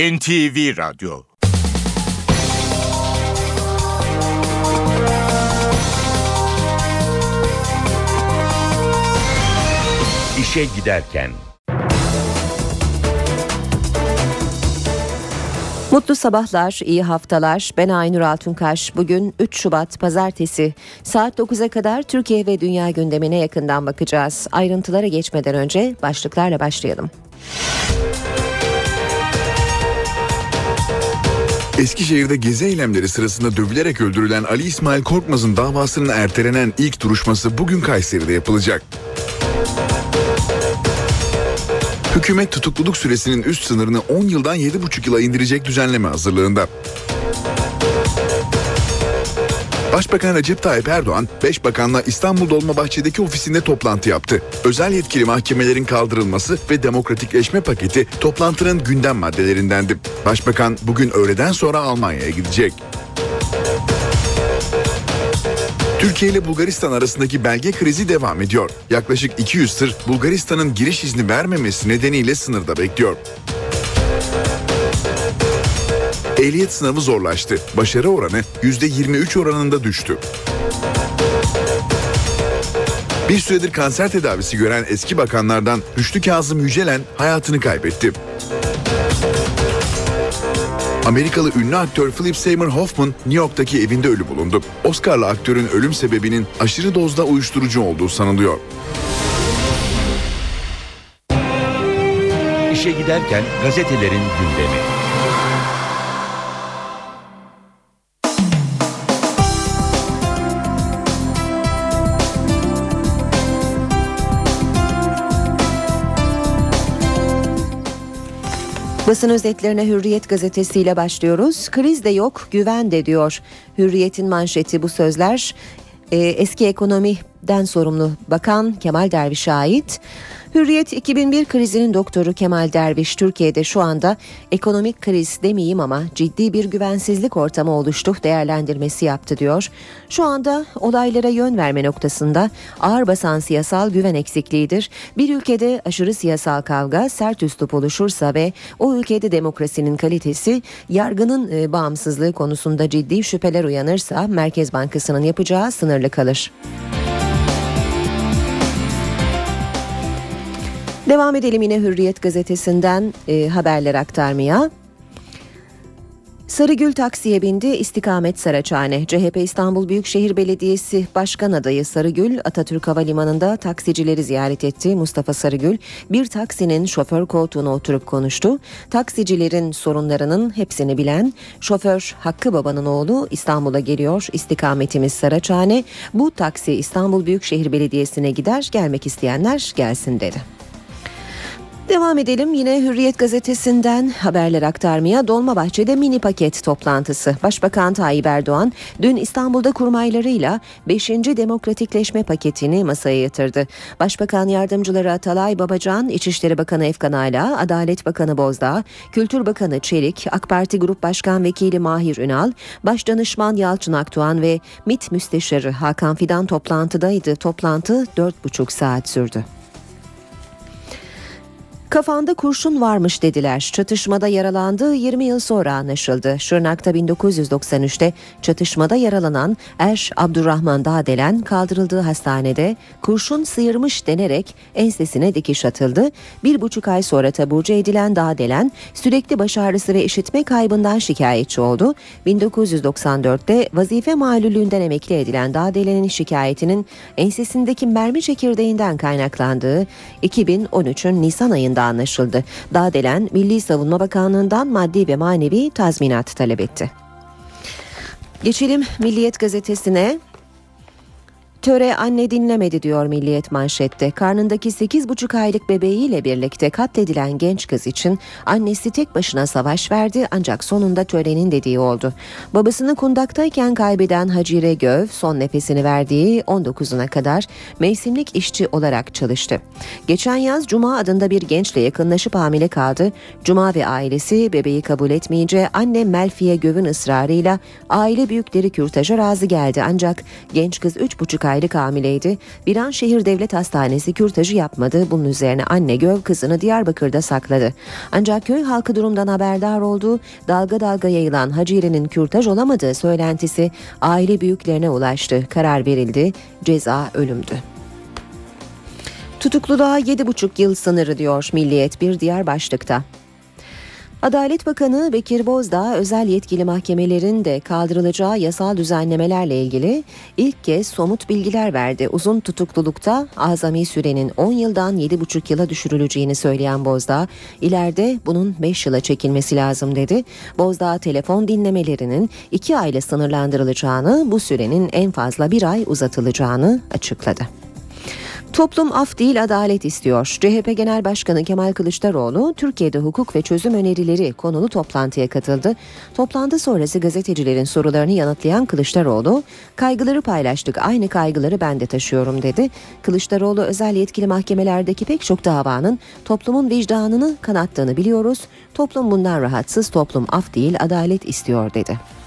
NTV Radyo İşe Giderken Mutlu sabahlar, iyi haftalar. Ben Aynur Altunkaş. Bugün 3 Şubat Pazartesi. Saat 9'a kadar Türkiye ve dünya gündemine yakından bakacağız. Ayrıntılara geçmeden önce başlıklarla başlayalım. Eskişehir'de gezi eylemleri sırasında dövülerek öldürülen Ali İsmail Korkmaz'ın davasının ertelenen ilk duruşması bugün Kayseri'de yapılacak. Hükümet tutukluluk süresinin üst sınırını 10 yıldan 7,5 yıla indirecek düzenleme hazırlığında. Başbakan Recep Tayyip Erdoğan, 5 bakanla İstanbul Dolmabahçe'deki ofisinde toplantı yaptı. Özel yetkili mahkemelerin kaldırılması ve demokratikleşme paketi toplantının gündem maddelerindendi. Başbakan bugün öğleden sonra Almanya'ya gidecek. Türkiye ile Bulgaristan arasındaki belge krizi devam ediyor. Yaklaşık 200 tır Bulgaristan'ın giriş izni vermemesi nedeniyle sınırda bekliyor. Ehliyet sınavı zorlaştı. Başarı oranı %23 oranında düştü. Bir süredir kanser tedavisi gören eski bakanlardan Rüştü Kazım Yücelen hayatını kaybetti. Amerikalı ünlü aktör Philip Seymour Hoffman New York'taki evinde ölü bulundu. Oscar'lı aktörün ölüm sebebinin aşırı dozda uyuşturucu olduğu sanılıyor. İşe giderken gazetelerin gündemi. Basın özetlerine Hürriyet gazetesiyle başlıyoruz. Kriz de yok, güven de diyor. Hürriyet'in manşeti bu sözler. Ee, eski ekonomiden sorumlu Bakan Kemal Derviş'e ait. Hürriyet 2001 krizinin doktoru Kemal Derviş Türkiye'de şu anda ekonomik kriz demeyeyim ama ciddi bir güvensizlik ortamı oluştu değerlendirmesi yaptı diyor. Şu anda olaylara yön verme noktasında ağır basan siyasal güven eksikliğidir. Bir ülkede aşırı siyasal kavga sert üslup oluşursa ve o ülkede demokrasinin kalitesi yargının e, bağımsızlığı konusunda ciddi şüpheler uyanırsa Merkez Bankası'nın yapacağı sınırlı kalır. Devam edelim yine Hürriyet gazetesinden e, haberler aktarmaya. Sarıgül taksiye bindi istikamet Saraçhane. CHP İstanbul Büyükşehir Belediyesi Başkan adayı Sarıgül Atatürk Havalimanı'nda taksicileri ziyaret etti. Mustafa Sarıgül bir taksinin şoför koltuğuna oturup konuştu. Taksicilerin sorunlarının hepsini bilen şoför Hakkı Baba'nın oğlu İstanbul'a geliyor. İstikametimiz Saraçhane. Bu taksi İstanbul Büyükşehir Belediyesi'ne gider gelmek isteyenler gelsin dedi. Devam edelim yine Hürriyet gazetesinden haberler aktarmaya Dolmabahçe'de mini paket toplantısı. Başbakan Tayyip Erdoğan dün İstanbul'da kurmaylarıyla 5. demokratikleşme paketini masaya yatırdı. Başbakan yardımcıları Atalay Babacan, İçişleri Bakanı Efkan Ala, Adalet Bakanı Bozdağ, Kültür Bakanı Çelik, AK Parti Grup Başkan Vekili Mahir Ünal, Başdanışman Yalçın Aktuğan ve MİT Müsteşarı Hakan Fidan toplantıdaydı. Toplantı 4,5 saat sürdü. Kafanda kurşun varmış dediler. Çatışmada yaralandığı 20 yıl sonra anlaşıldı. Şırnak'ta 1993'te çatışmada yaralanan Er Abdurrahman Dağdelen kaldırıldığı hastanede kurşun sıyırmış denerek ensesine dikiş atıldı. Bir buçuk ay sonra taburcu edilen Dağdelen sürekli baş ağrısı ve işitme kaybından şikayetçi oldu. 1994'te vazife malulüğünden emekli edilen Dağdelen'in şikayetinin ensesindeki mermi çekirdeğinden kaynaklandığı 2013'ün Nisan ayında sonunda anlaşıldı. Dağdelen Milli Savunma Bakanlığı'ndan maddi ve manevi tazminat talep etti. Geçelim Milliyet gazetesine. Töre anne dinlemedi diyor Milliyet manşette. Karnındaki 8,5 aylık bebeğiyle birlikte katledilen genç kız için annesi tek başına savaş verdi ancak sonunda törenin dediği oldu. Babasını kundaktayken kaybeden Hacire Göv son nefesini verdiği 19'una kadar mevsimlik işçi olarak çalıştı. Geçen yaz Cuma adında bir gençle yakınlaşıp hamile kaldı. Cuma ve ailesi bebeği kabul etmeyince anne Melfiye Göv'ün ısrarıyla aile büyükleri kürtaja razı geldi ancak genç kız 3,5 aylık hamileydi. Viranşehir Devlet Hastanesi kürtajı yapmadı. Bunun üzerine anne göv kızını Diyarbakır'da sakladı. Ancak köy halkı durumdan haberdar oldu. Dalga dalga yayılan Hacire'nin kürtaj olamadığı söylentisi aile büyüklerine ulaştı. Karar verildi. Ceza ölümdü. Tutukluluğa 7,5 yıl sınırı diyor Milliyet bir diğer başlıkta. Adalet Bakanı Bekir Bozdağ özel yetkili mahkemelerin de kaldırılacağı yasal düzenlemelerle ilgili ilk kez somut bilgiler verdi. Uzun tutuklulukta azami sürenin 10 yıldan 7,5 yıla düşürüleceğini söyleyen Bozdağ, ileride bunun 5 yıla çekilmesi lazım dedi. Bozdağ telefon dinlemelerinin 2 ayla sınırlandırılacağını, bu sürenin en fazla bir ay uzatılacağını açıkladı. Toplum af değil adalet istiyor. CHP Genel Başkanı Kemal Kılıçdaroğlu Türkiye'de hukuk ve çözüm önerileri konulu toplantıya katıldı. Toplantı sonrası gazetecilerin sorularını yanıtlayan Kılıçdaroğlu, kaygıları paylaştık, aynı kaygıları ben de taşıyorum dedi. Kılıçdaroğlu özel yetkili mahkemelerdeki pek çok davanın toplumun vicdanını kanattığını biliyoruz. Toplum bundan rahatsız, toplum af değil adalet istiyor dedi.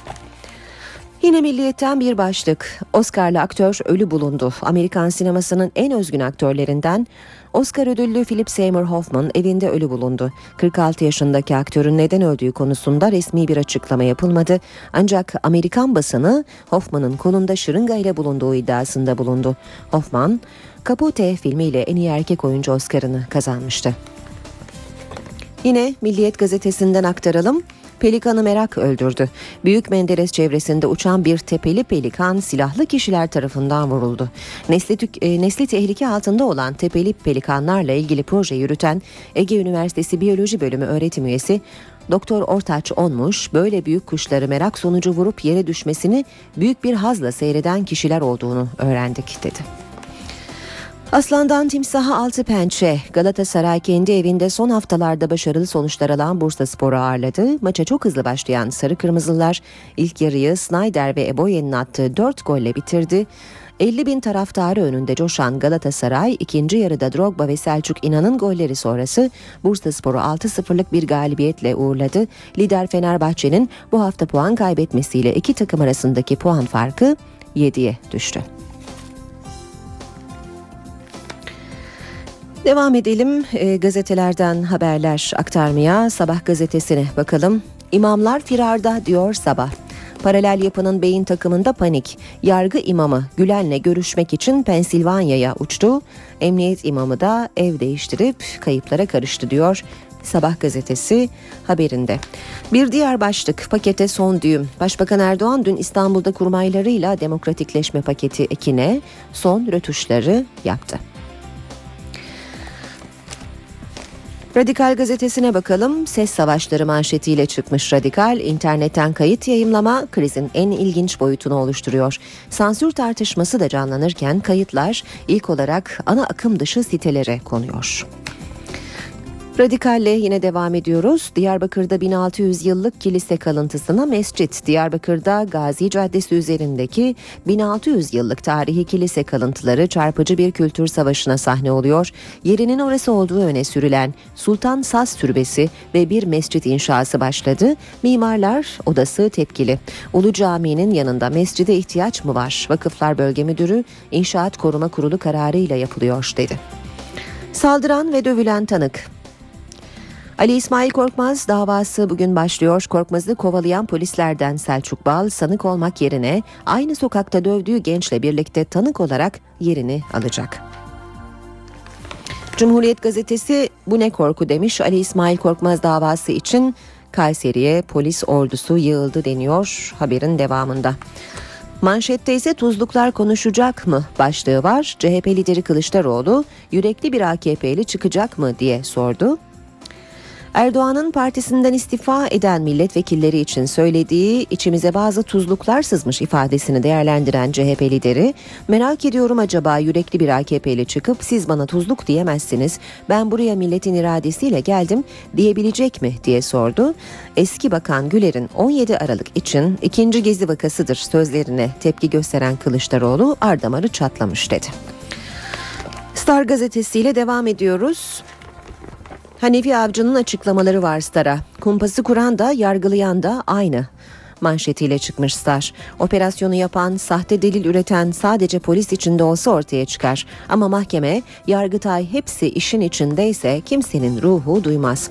Yine milliyetten bir başlık. Oscar'lı aktör ölü bulundu. Amerikan sinemasının en özgün aktörlerinden Oscar ödüllü Philip Seymour Hoffman evinde ölü bulundu. 46 yaşındaki aktörün neden öldüğü konusunda resmi bir açıklama yapılmadı. Ancak Amerikan basını Hoffman'ın kolunda şırınga ile bulunduğu iddiasında bulundu. Hoffman, Capote filmiyle en iyi erkek oyuncu Oscar'ını kazanmıştı. Yine Milliyet gazetesinden aktaralım. Pelikanı merak öldürdü. Büyük Menderes çevresinde uçan bir tepeli pelikan silahlı kişiler tarafından vuruldu. Nesli, tük, e, nesli tehlike altında olan tepeli pelikanlarla ilgili proje yürüten Ege Üniversitesi Biyoloji Bölümü öğretim üyesi Doktor Ortaç Onmuş böyle büyük kuşları merak sonucu vurup yere düşmesini büyük bir hazla seyreden kişiler olduğunu öğrendik dedi. Aslandan timsaha altı pençe. Galatasaray kendi evinde son haftalarda başarılı sonuçlar alan Bursa Spor'u ağırladı. Maça çok hızlı başlayan Sarı Kırmızılar ilk yarıyı Snyder ve Eboye'nin attığı 4 golle bitirdi. 50 bin taraftarı önünde coşan Galatasaray ikinci yarıda Drogba ve Selçuk İnan'ın golleri sonrası Bursa Spor'u 6-0'lık bir galibiyetle uğurladı. Lider Fenerbahçe'nin bu hafta puan kaybetmesiyle iki takım arasındaki puan farkı 7'ye düştü. Devam edelim e, gazetelerden haberler aktarmaya. Sabah gazetesine bakalım. İmamlar firarda diyor Sabah. Paralel yapının beyin takımında panik. Yargı imamı Gülen'le görüşmek için Pensilvanya'ya uçtu. Emniyet imamı da ev değiştirip kayıplara karıştı diyor. Sabah gazetesi haberinde. Bir diğer başlık pakete son düğüm. Başbakan Erdoğan dün İstanbul'da kurmaylarıyla demokratikleşme paketi ekine son rötuşları yaptı. Radikal gazetesine bakalım. Ses savaşları manşetiyle çıkmış Radikal, internetten kayıt yayımlama krizin en ilginç boyutunu oluşturuyor. Sansür tartışması da canlanırken kayıtlar ilk olarak ana akım dışı sitelere konuyor. Radikalle yine devam ediyoruz. Diyarbakır'da 1600 yıllık kilise kalıntısına mescit. Diyarbakır'da Gazi Caddesi üzerindeki 1600 yıllık tarihi kilise kalıntıları çarpıcı bir kültür savaşına sahne oluyor. Yerinin orası olduğu öne sürülen Sultan Saz Türbesi ve bir mescit inşası başladı. Mimarlar odası tepkili. Ulu Cami'nin yanında mescide ihtiyaç mı var? Vakıflar Bölge Müdürü İnşaat Koruma Kurulu kararıyla yapılıyor dedi. Saldıran ve dövülen tanık Ali İsmail Korkmaz davası bugün başlıyor. Korkmaz'ı kovalayan polislerden Selçuk Bal sanık olmak yerine aynı sokakta dövdüğü gençle birlikte tanık olarak yerini alacak. Cumhuriyet gazetesi bu ne korku demiş Ali İsmail Korkmaz davası için Kayseri'ye polis ordusu yığıldı deniyor haberin devamında. Manşette ise tuzluklar konuşacak mı başlığı var. CHP lideri Kılıçdaroğlu yürekli bir AKP'li çıkacak mı diye sordu. Erdoğan'ın partisinden istifa eden milletvekilleri için söylediği içimize bazı tuzluklar sızmış ifadesini değerlendiren CHP lideri merak ediyorum acaba yürekli bir AKP'li çıkıp siz bana tuzluk diyemezsiniz ben buraya milletin iradesiyle geldim diyebilecek mi diye sordu. Eski Bakan Güler'in 17 Aralık için ikinci gezi vakasıdır sözlerine tepki gösteren Kılıçdaroğlu ardamarı çatlamış dedi. Star gazetesiyle devam ediyoruz. Hanefi Avcı'nın açıklamaları var Star'a. Kumpası kuran da yargılayan da aynı. manşetiyle çıkmış Star. Operasyonu yapan, sahte delil üreten sadece polis içinde olsa ortaya çıkar. Ama mahkeme, Yargıtay hepsi işin içindeyse kimsenin ruhu duymaz.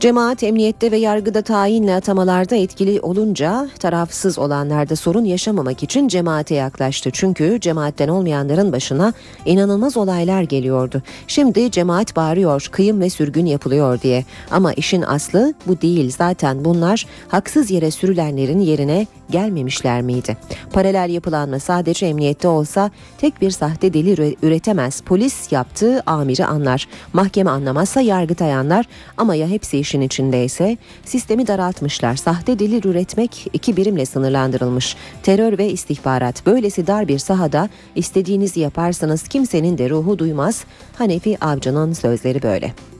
Cemaat emniyette ve yargıda tayinle atamalarda etkili olunca tarafsız olanlarda sorun yaşamamak için cemaate yaklaştı. Çünkü cemaatten olmayanların başına inanılmaz olaylar geliyordu. Şimdi cemaat bağırıyor, kıyım ve sürgün yapılıyor diye. Ama işin aslı bu değil. Zaten bunlar haksız yere sürülenlerin yerine gelmemişler miydi? Paralel yapılanma sadece emniyette olsa tek bir sahte delil üretemez. Polis yaptığı amiri anlar. Mahkeme anlamazsa yargıtay anlar ama ya hepsi işin içindeyse sistemi daraltmışlar. Sahte delil üretmek iki birimle sınırlandırılmış. Terör ve istihbarat böylesi dar bir sahada istediğinizi yaparsanız kimsenin de ruhu duymaz. Hanefi Avcı'nın sözleri böyle.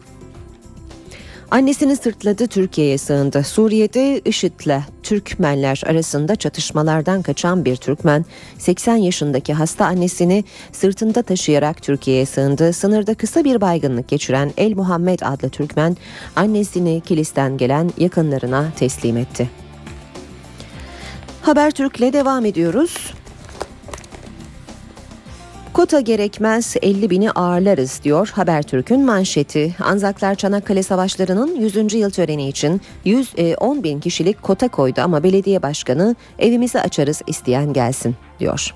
Annesini sırtladı Türkiye'ye sığındı. Suriye'de IŞİD'le Türkmenler arasında çatışmalardan kaçan bir Türkmen 80 yaşındaki hasta annesini sırtında taşıyarak Türkiye'ye sığındı. Sınırda kısa bir baygınlık geçiren El Muhammed adlı Türkmen annesini Kilis'ten gelen yakınlarına teslim etti. Habertürk'le devam ediyoruz. Kota gerekmez 50 bini ağırlarız diyor Habertürk'ün manşeti. Anzaklar Çanakkale Savaşları'nın 100. yıl töreni için 110 e, bin kişilik kota koydu ama belediye başkanı evimizi açarız isteyen gelsin diyor.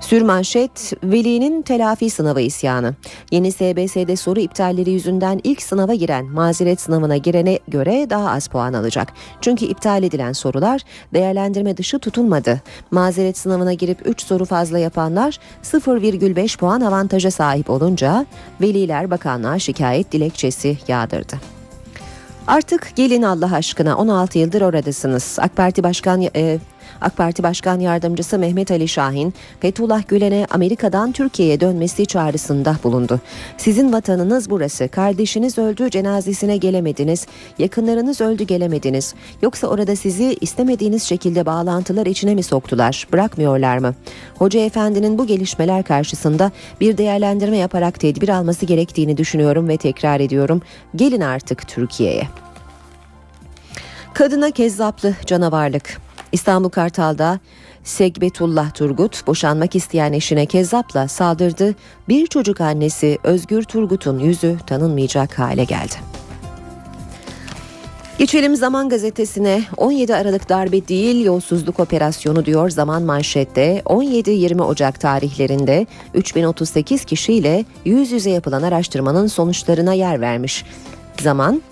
Sürmanşet, velinin telafi sınavı isyanı. Yeni SBS'de soru iptalleri yüzünden ilk sınava giren mazeret sınavına girene göre daha az puan alacak. Çünkü iptal edilen sorular değerlendirme dışı tutulmadı. Mazeret sınavına girip 3 soru fazla yapanlar 0,5 puan avantaja sahip olunca veliler bakanlığa şikayet dilekçesi yağdırdı. Artık gelin Allah aşkına 16 yıldır oradasınız. AK Parti Başkan e, AK Parti Başkan Yardımcısı Mehmet Ali Şahin, Fethullah Gülen'e Amerika'dan Türkiye'ye dönmesi çağrısında bulundu. Sizin vatanınız burası. Kardeşiniz öldü, cenazesine gelemediniz. Yakınlarınız öldü, gelemediniz. Yoksa orada sizi istemediğiniz şekilde bağlantılar içine mi soktular? Bırakmıyorlar mı? Hoca Efendi'nin bu gelişmeler karşısında bir değerlendirme yaparak tedbir alması gerektiğini düşünüyorum ve tekrar ediyorum. Gelin artık Türkiye'ye. Kadına kezzaplı canavarlık. İstanbul Kartal'da Segbetullah Turgut boşanmak isteyen eşine kezzapla saldırdı. Bir çocuk annesi Özgür Turgut'un yüzü tanınmayacak hale geldi. Geçelim Zaman Gazetesi'ne 17 Aralık darbe değil yolsuzluk operasyonu diyor Zaman manşette 17-20 Ocak tarihlerinde 3038 kişiyle yüz yüze yapılan araştırmanın sonuçlarına yer vermiş. Zaman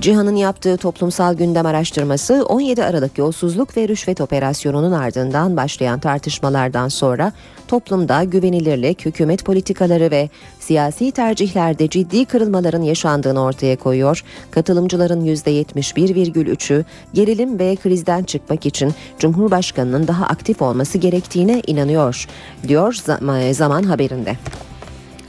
Cihan'ın yaptığı toplumsal gündem araştırması 17 Aralık yolsuzluk ve rüşvet operasyonunun ardından başlayan tartışmalardan sonra toplumda güvenilirlik, hükümet politikaları ve siyasi tercihlerde ciddi kırılmaların yaşandığını ortaya koyuyor. Katılımcıların %71,3'ü gerilim ve krizden çıkmak için Cumhurbaşkanının daha aktif olması gerektiğine inanıyor, diyor zaman haberinde.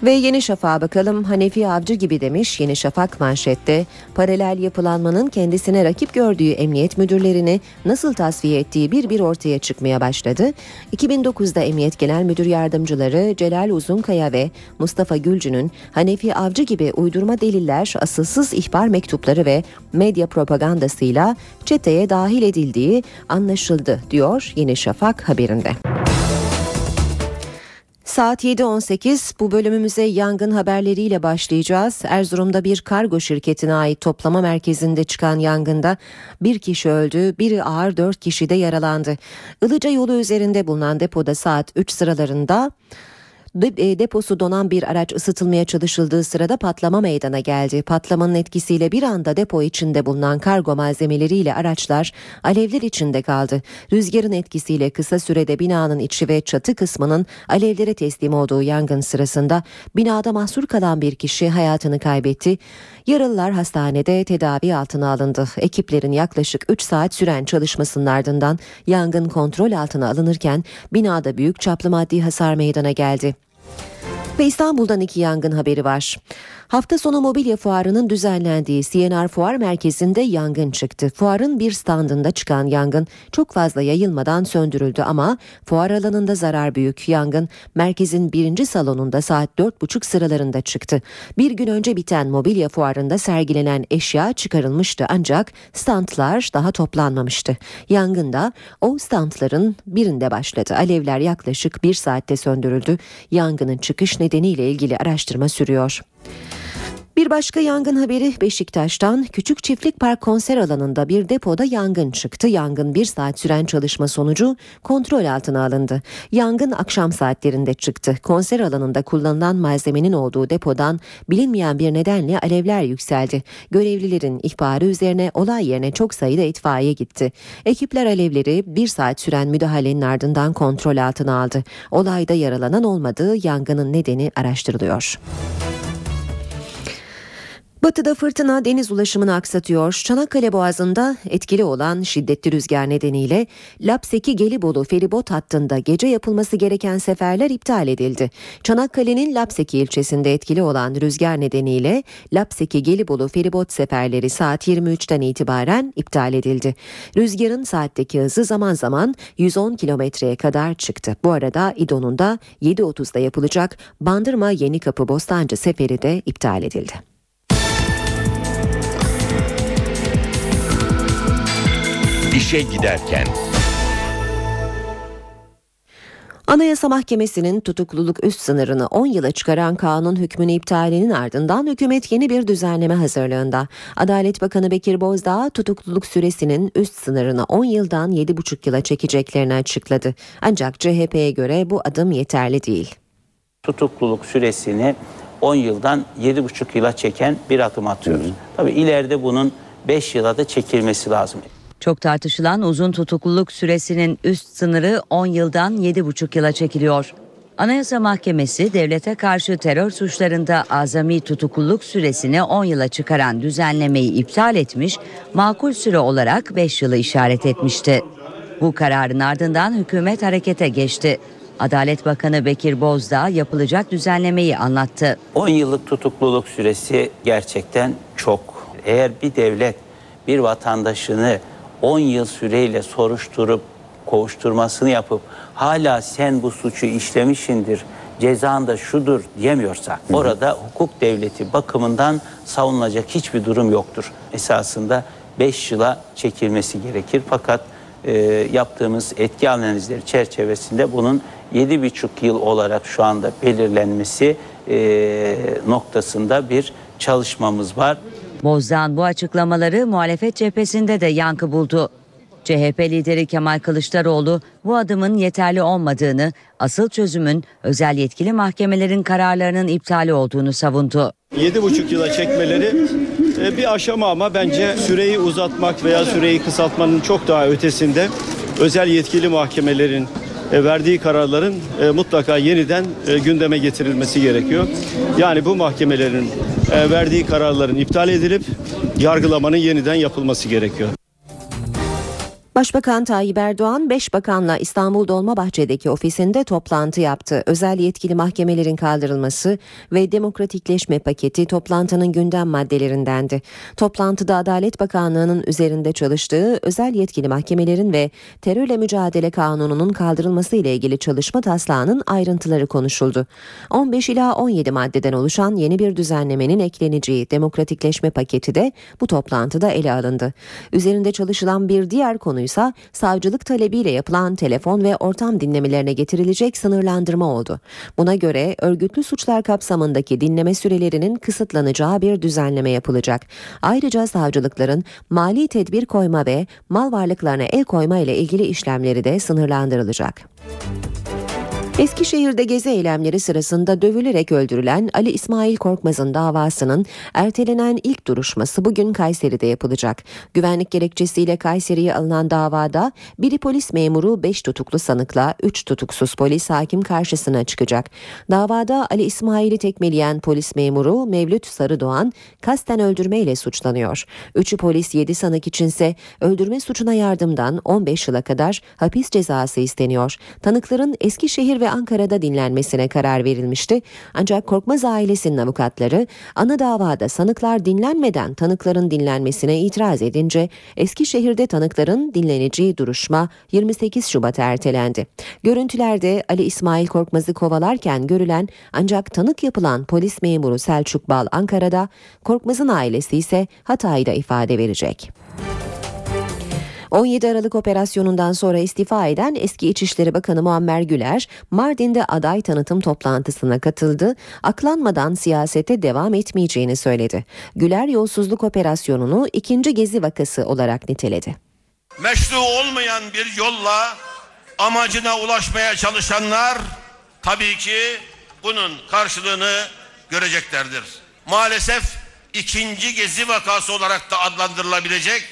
Ve Yeni Şafak'a bakalım Hanefi Avcı gibi demiş Yeni Şafak manşette paralel yapılanmanın kendisine rakip gördüğü emniyet müdürlerini nasıl tasfiye ettiği bir bir ortaya çıkmaya başladı. 2009'da Emniyet Genel Müdür Yardımcıları Celal Uzunkaya ve Mustafa Gülcü'nün Hanefi Avcı gibi uydurma deliller, asılsız ihbar mektupları ve medya propagandasıyla çeteye dahil edildiği anlaşıldı diyor Yeni Şafak haberinde. Saat 7.18 bu bölümümüze yangın haberleriyle başlayacağız. Erzurum'da bir kargo şirketine ait toplama merkezinde çıkan yangında bir kişi öldü, biri ağır dört kişi de yaralandı. Ilıca yolu üzerinde bulunan depoda saat 3 sıralarında deposu donan bir araç ısıtılmaya çalışıldığı sırada patlama meydana geldi. Patlamanın etkisiyle bir anda depo içinde bulunan kargo malzemeleriyle araçlar alevler içinde kaldı. Rüzgarın etkisiyle kısa sürede binanın içi ve çatı kısmının alevlere teslim olduğu yangın sırasında binada mahsur kalan bir kişi hayatını kaybetti. Yaralılar hastanede tedavi altına alındı. Ekiplerin yaklaşık 3 saat süren çalışmasının ardından yangın kontrol altına alınırken binada büyük çaplı maddi hasar meydana geldi. Ve İstanbul'dan iki yangın haberi var. Hafta sonu mobilya fuarının düzenlendiği CNR Fuar Merkezi'nde yangın çıktı. Fuarın bir standında çıkan yangın çok fazla yayılmadan söndürüldü ama fuar alanında zarar büyük. Yangın merkezin birinci salonunda saat dört buçuk sıralarında çıktı. Bir gün önce biten mobilya fuarında sergilenen eşya çıkarılmıştı ancak standlar daha toplanmamıştı. Yangın da o standların birinde başladı. Alevler yaklaşık bir saatte söndürüldü. Yangının çıkış nedeniyle ilgili araştırma sürüyor. Bir başka yangın haberi Beşiktaş'tan Küçük Çiftlik Park konser alanında bir depoda yangın çıktı. Yangın bir saat süren çalışma sonucu kontrol altına alındı. Yangın akşam saatlerinde çıktı. Konser alanında kullanılan malzemenin olduğu depodan bilinmeyen bir nedenle alevler yükseldi. Görevlilerin ihbarı üzerine olay yerine çok sayıda itfaiye gitti. Ekipler alevleri bir saat süren müdahalenin ardından kontrol altına aldı. Olayda yaralanan olmadığı yangının nedeni araştırılıyor. Batıda fırtına deniz ulaşımını aksatıyor. Çanakkale Boğazı'nda etkili olan şiddetli rüzgar nedeniyle Lapseki Gelibolu feribot hattında gece yapılması gereken seferler iptal edildi. Çanakkale'nin Lapseki ilçesinde etkili olan rüzgar nedeniyle Lapseki Gelibolu feribot seferleri saat 23'ten itibaren iptal edildi. Rüzgarın saatteki hızı zaman zaman 110 kilometreye kadar çıktı. Bu arada İDO'nun da 7.30'da yapılacak Bandırma Yenikapı Bostancı seferi de iptal edildi. İşe giderken. Anayasa Mahkemesi'nin tutukluluk üst sınırını 10 yıla çıkaran kanun hükmünü iptalinin ardından hükümet yeni bir düzenleme hazırlığında. Adalet Bakanı Bekir Bozdağ tutukluluk süresinin üst sınırını 10 yıldan 7,5 yıla çekeceklerini açıkladı. Ancak CHP'ye göre bu adım yeterli değil. Tutukluluk süresini 10 yıldan 7,5 yıla çeken bir adım atıyoruz. Tabii ileride bunun 5 yıla da çekilmesi lazım. Çok tartışılan uzun tutukluluk süresinin üst sınırı 10 yıldan 7,5 yıla çekiliyor. Anayasa Mahkemesi devlete karşı terör suçlarında azami tutukluluk süresini 10 yıla çıkaran düzenlemeyi iptal etmiş, makul süre olarak 5 yılı işaret etmişti. Bu kararın ardından hükümet harekete geçti. Adalet Bakanı Bekir Bozdağ yapılacak düzenlemeyi anlattı. 10 yıllık tutukluluk süresi gerçekten çok. Eğer bir devlet bir vatandaşını 10 yıl süreyle soruşturup kovuşturmasını yapıp hala sen bu suçu işlemişindir cezan da şudur diyemiyorsa hı hı. orada hukuk devleti bakımından savunulacak hiçbir durum yoktur. Esasında 5 yıla çekilmesi gerekir fakat e, yaptığımız etki analizleri çerçevesinde bunun 7,5 yıl olarak şu anda belirlenmesi e, noktasında bir çalışmamız var. Bozdağ'ın bu açıklamaları muhalefet cephesinde de yankı buldu. CHP lideri Kemal Kılıçdaroğlu bu adımın yeterli olmadığını, asıl çözümün özel yetkili mahkemelerin kararlarının iptali olduğunu savundu. 7,5 yıla çekmeleri e, bir aşama ama bence süreyi uzatmak veya süreyi kısaltmanın çok daha ötesinde özel yetkili mahkemelerin e, verdiği kararların e, mutlaka yeniden gündeme getirilmesi gerekiyor. Yani bu mahkemelerin verdiği kararların iptal edilip yargılamanın yeniden yapılması gerekiyor. Başbakan Tayyip Erdoğan 5 bakanla İstanbul Dolmabahçe'deki ofisinde toplantı yaptı. Özel yetkili mahkemelerin kaldırılması ve demokratikleşme paketi toplantının gündem maddelerindendi. Toplantıda Adalet Bakanlığı'nın üzerinde çalıştığı özel yetkili mahkemelerin ve terörle mücadele kanununun kaldırılması ile ilgili çalışma taslağının ayrıntıları konuşuldu. 15 ila 17 maddeden oluşan yeni bir düzenlemenin ekleneceği demokratikleşme paketi de bu toplantıda ele alındı. Üzerinde çalışılan bir diğer konu ise savcılık talebiyle yapılan telefon ve ortam dinlemelerine getirilecek sınırlandırma oldu. Buna göre örgütlü suçlar kapsamındaki dinleme sürelerinin kısıtlanacağı bir düzenleme yapılacak. Ayrıca savcılıkların mali tedbir koyma ve mal varlıklarına el koyma ile ilgili işlemleri de sınırlandırılacak. Eskişehir'de gezi eylemleri sırasında dövülerek öldürülen Ali İsmail Korkmaz'ın davasının ertelenen ilk duruşması bugün Kayseri'de yapılacak. Güvenlik gerekçesiyle Kayseri'ye alınan davada biri polis memuru 5 tutuklu sanıkla 3 tutuksuz polis hakim karşısına çıkacak. Davada Ali İsmail'i tekmeleyen polis memuru Mevlüt Sarıdoğan kasten öldürmeyle suçlanıyor. 3'ü polis 7 sanık içinse öldürme suçuna yardımdan 15 yıla kadar hapis cezası isteniyor. Tanıkların Eskişehir ve Ankara'da dinlenmesine karar verilmişti. Ancak Korkmaz ailesinin avukatları ana davada sanıklar dinlenmeden tanıkların dinlenmesine itiraz edince Eskişehir'de tanıkların dinleneceği duruşma 28 Şubat'a ertelendi. Görüntülerde Ali İsmail Korkmaz'ı kovalarken görülen ancak tanık yapılan polis memuru Selçuk Bal Ankara'da, Korkmaz'ın ailesi ise Hatay'da ifade verecek. 17 Aralık operasyonundan sonra istifa eden eski İçişleri Bakanı Muammer Güler, Mardin'de aday tanıtım toplantısına katıldı, aklanmadan siyasete devam etmeyeceğini söyledi. Güler yolsuzluk operasyonunu ikinci gezi vakası olarak niteledi. meşru olmayan bir yolla amacına ulaşmaya çalışanlar tabii ki bunun karşılığını göreceklerdir. Maalesef ikinci gezi vakası olarak da adlandırılabilecek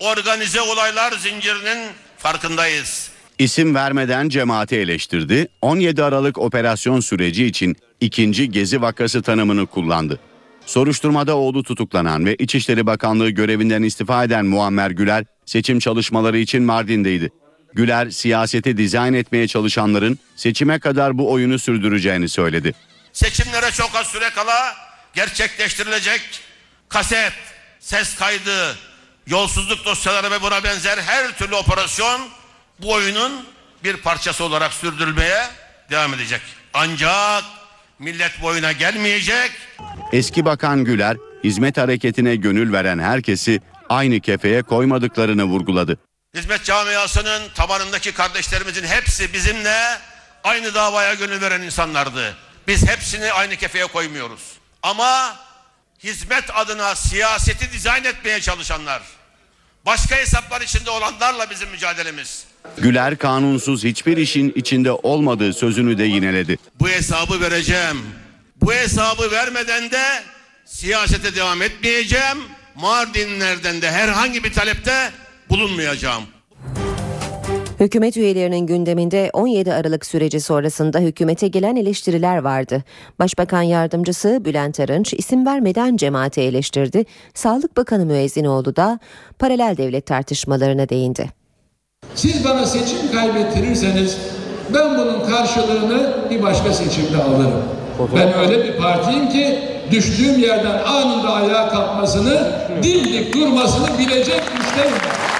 organize olaylar zincirinin farkındayız. İsim vermeden cemaati eleştirdi. 17 Aralık operasyon süreci için ikinci gezi vakası tanımını kullandı. Soruşturmada oğlu tutuklanan ve İçişleri Bakanlığı görevinden istifa eden Muammer Güler seçim çalışmaları için Mardin'deydi. Güler siyaseti dizayn etmeye çalışanların seçime kadar bu oyunu sürdüreceğini söyledi. Seçimlere çok az süre kala gerçekleştirilecek kaset, ses kaydı, yolsuzluk dosyaları ve buna benzer her türlü operasyon bu oyunun bir parçası olarak sürdürülmeye devam edecek. Ancak millet bu oyuna gelmeyecek. Eski Bakan Güler hizmet hareketine gönül veren herkesi aynı kefeye koymadıklarını vurguladı. Hizmet camiasının tabanındaki kardeşlerimizin hepsi bizimle aynı davaya gönül veren insanlardı. Biz hepsini aynı kefeye koymuyoruz. Ama hizmet adına siyaseti dizayn etmeye çalışanlar, başka hesaplar içinde olanlarla bizim mücadelemiz. Güler kanunsuz hiçbir işin içinde olmadığı sözünü de yineledi. Bu hesabı vereceğim. Bu hesabı vermeden de siyasete devam etmeyeceğim. Mardinlerden de herhangi bir talepte bulunmayacağım. Hükümet üyelerinin gündeminde 17 Aralık süreci sonrasında hükümete gelen eleştiriler vardı. Başbakan yardımcısı Bülent Arınç isim vermeden cemaati eleştirdi. Sağlık Bakanı Müezzinoğlu da paralel devlet tartışmalarına değindi. Siz bana seçim kaybettirirseniz ben bunun karşılığını bir başka seçimde alırım. Ben öyle bir partiyim ki düştüğüm yerden anında ayağa kalkmasını, dimdik durmasını bilecek güçteyim.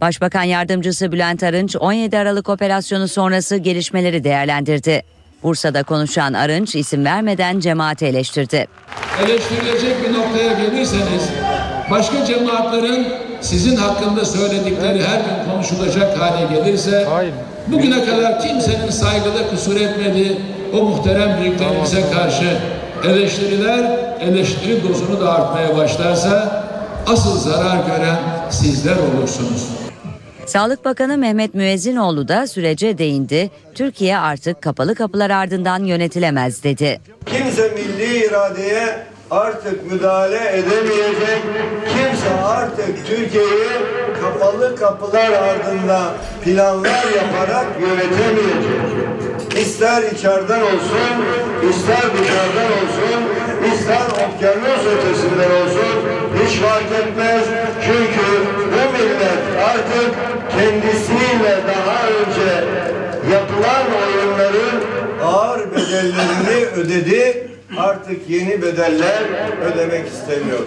Başbakan yardımcısı Bülent Arınç 17 Aralık operasyonu sonrası gelişmeleri değerlendirdi. Bursa'da konuşan Arınç isim vermeden cemaati eleştirdi. Eleştirilecek bir noktaya gelirseniz başka cemaatlerin sizin hakkında söyledikleri her gün konuşulacak hale gelirse bugüne kadar kimsenin saygıda kusur etmediği o muhterem büyüklerimize karşı eleştiriler eleştiri dozunu da artmaya başlarsa asıl zarar gören sizler olursunuz. Sağlık Bakanı Mehmet Müezzinoğlu da sürece değindi. Türkiye artık kapalı kapılar ardından yönetilemez dedi. Kimse milli iradeye artık müdahale edemeyecek. Kimse artık Türkiye'yi kapalı kapılar ardında planlar yaparak yönetemeyecek. İster içeriden olsun, ister dışarıdan olsun, ister okyanus ötesinden olsun hiç fark etmez. Çünkü bu millet artık kendisiyle daha önce yapılan oyunların ağır bedellerini ödedi. Artık yeni bedeller ödemek istemiyor.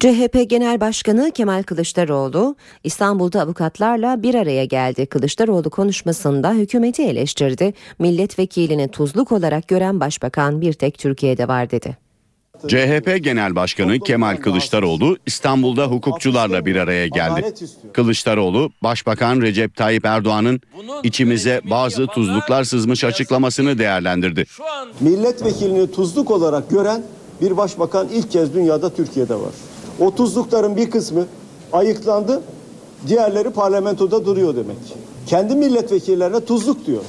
CHP Genel Başkanı Kemal Kılıçdaroğlu İstanbul'da avukatlarla bir araya geldi. Kılıçdaroğlu konuşmasında hükümeti eleştirdi. Milletvekilini tuzluk olarak gören başbakan bir tek Türkiye'de var dedi. CHP Genel Başkanı Kemal Kılıçdaroğlu İstanbul'da hukukçularla bir araya geldi. Kılıçdaroğlu, Başbakan Recep Tayyip Erdoğan'ın içimize bazı tuzluklar sızmış açıklamasını değerlendirdi. milletvekilini tuzluk olarak gören bir başbakan ilk kez dünyada Türkiye'de var. O tuzlukların bir kısmı ayıklandı, diğerleri parlamentoda duruyor demek. Kendi milletvekillerine tuzluk diyor.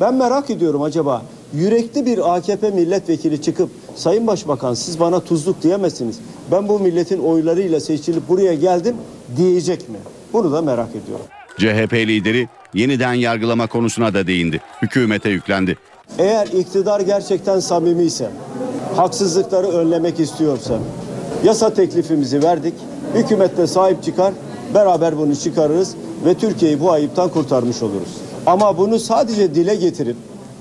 Ben merak ediyorum acaba yürekli bir AKP milletvekili çıkıp Sayın Başbakan siz bana tuzluk diyemezsiniz. Ben bu milletin oylarıyla seçilip buraya geldim diyecek mi? Bunu da merak ediyorum. CHP lideri yeniden yargılama konusuna da değindi. Hükümete yüklendi. Eğer iktidar gerçekten samimi ise, haksızlıkları önlemek istiyorsa, yasa teklifimizi verdik, hükümet de sahip çıkar, beraber bunu çıkarırız ve Türkiye'yi bu ayıptan kurtarmış oluruz. Ama bunu sadece dile getirip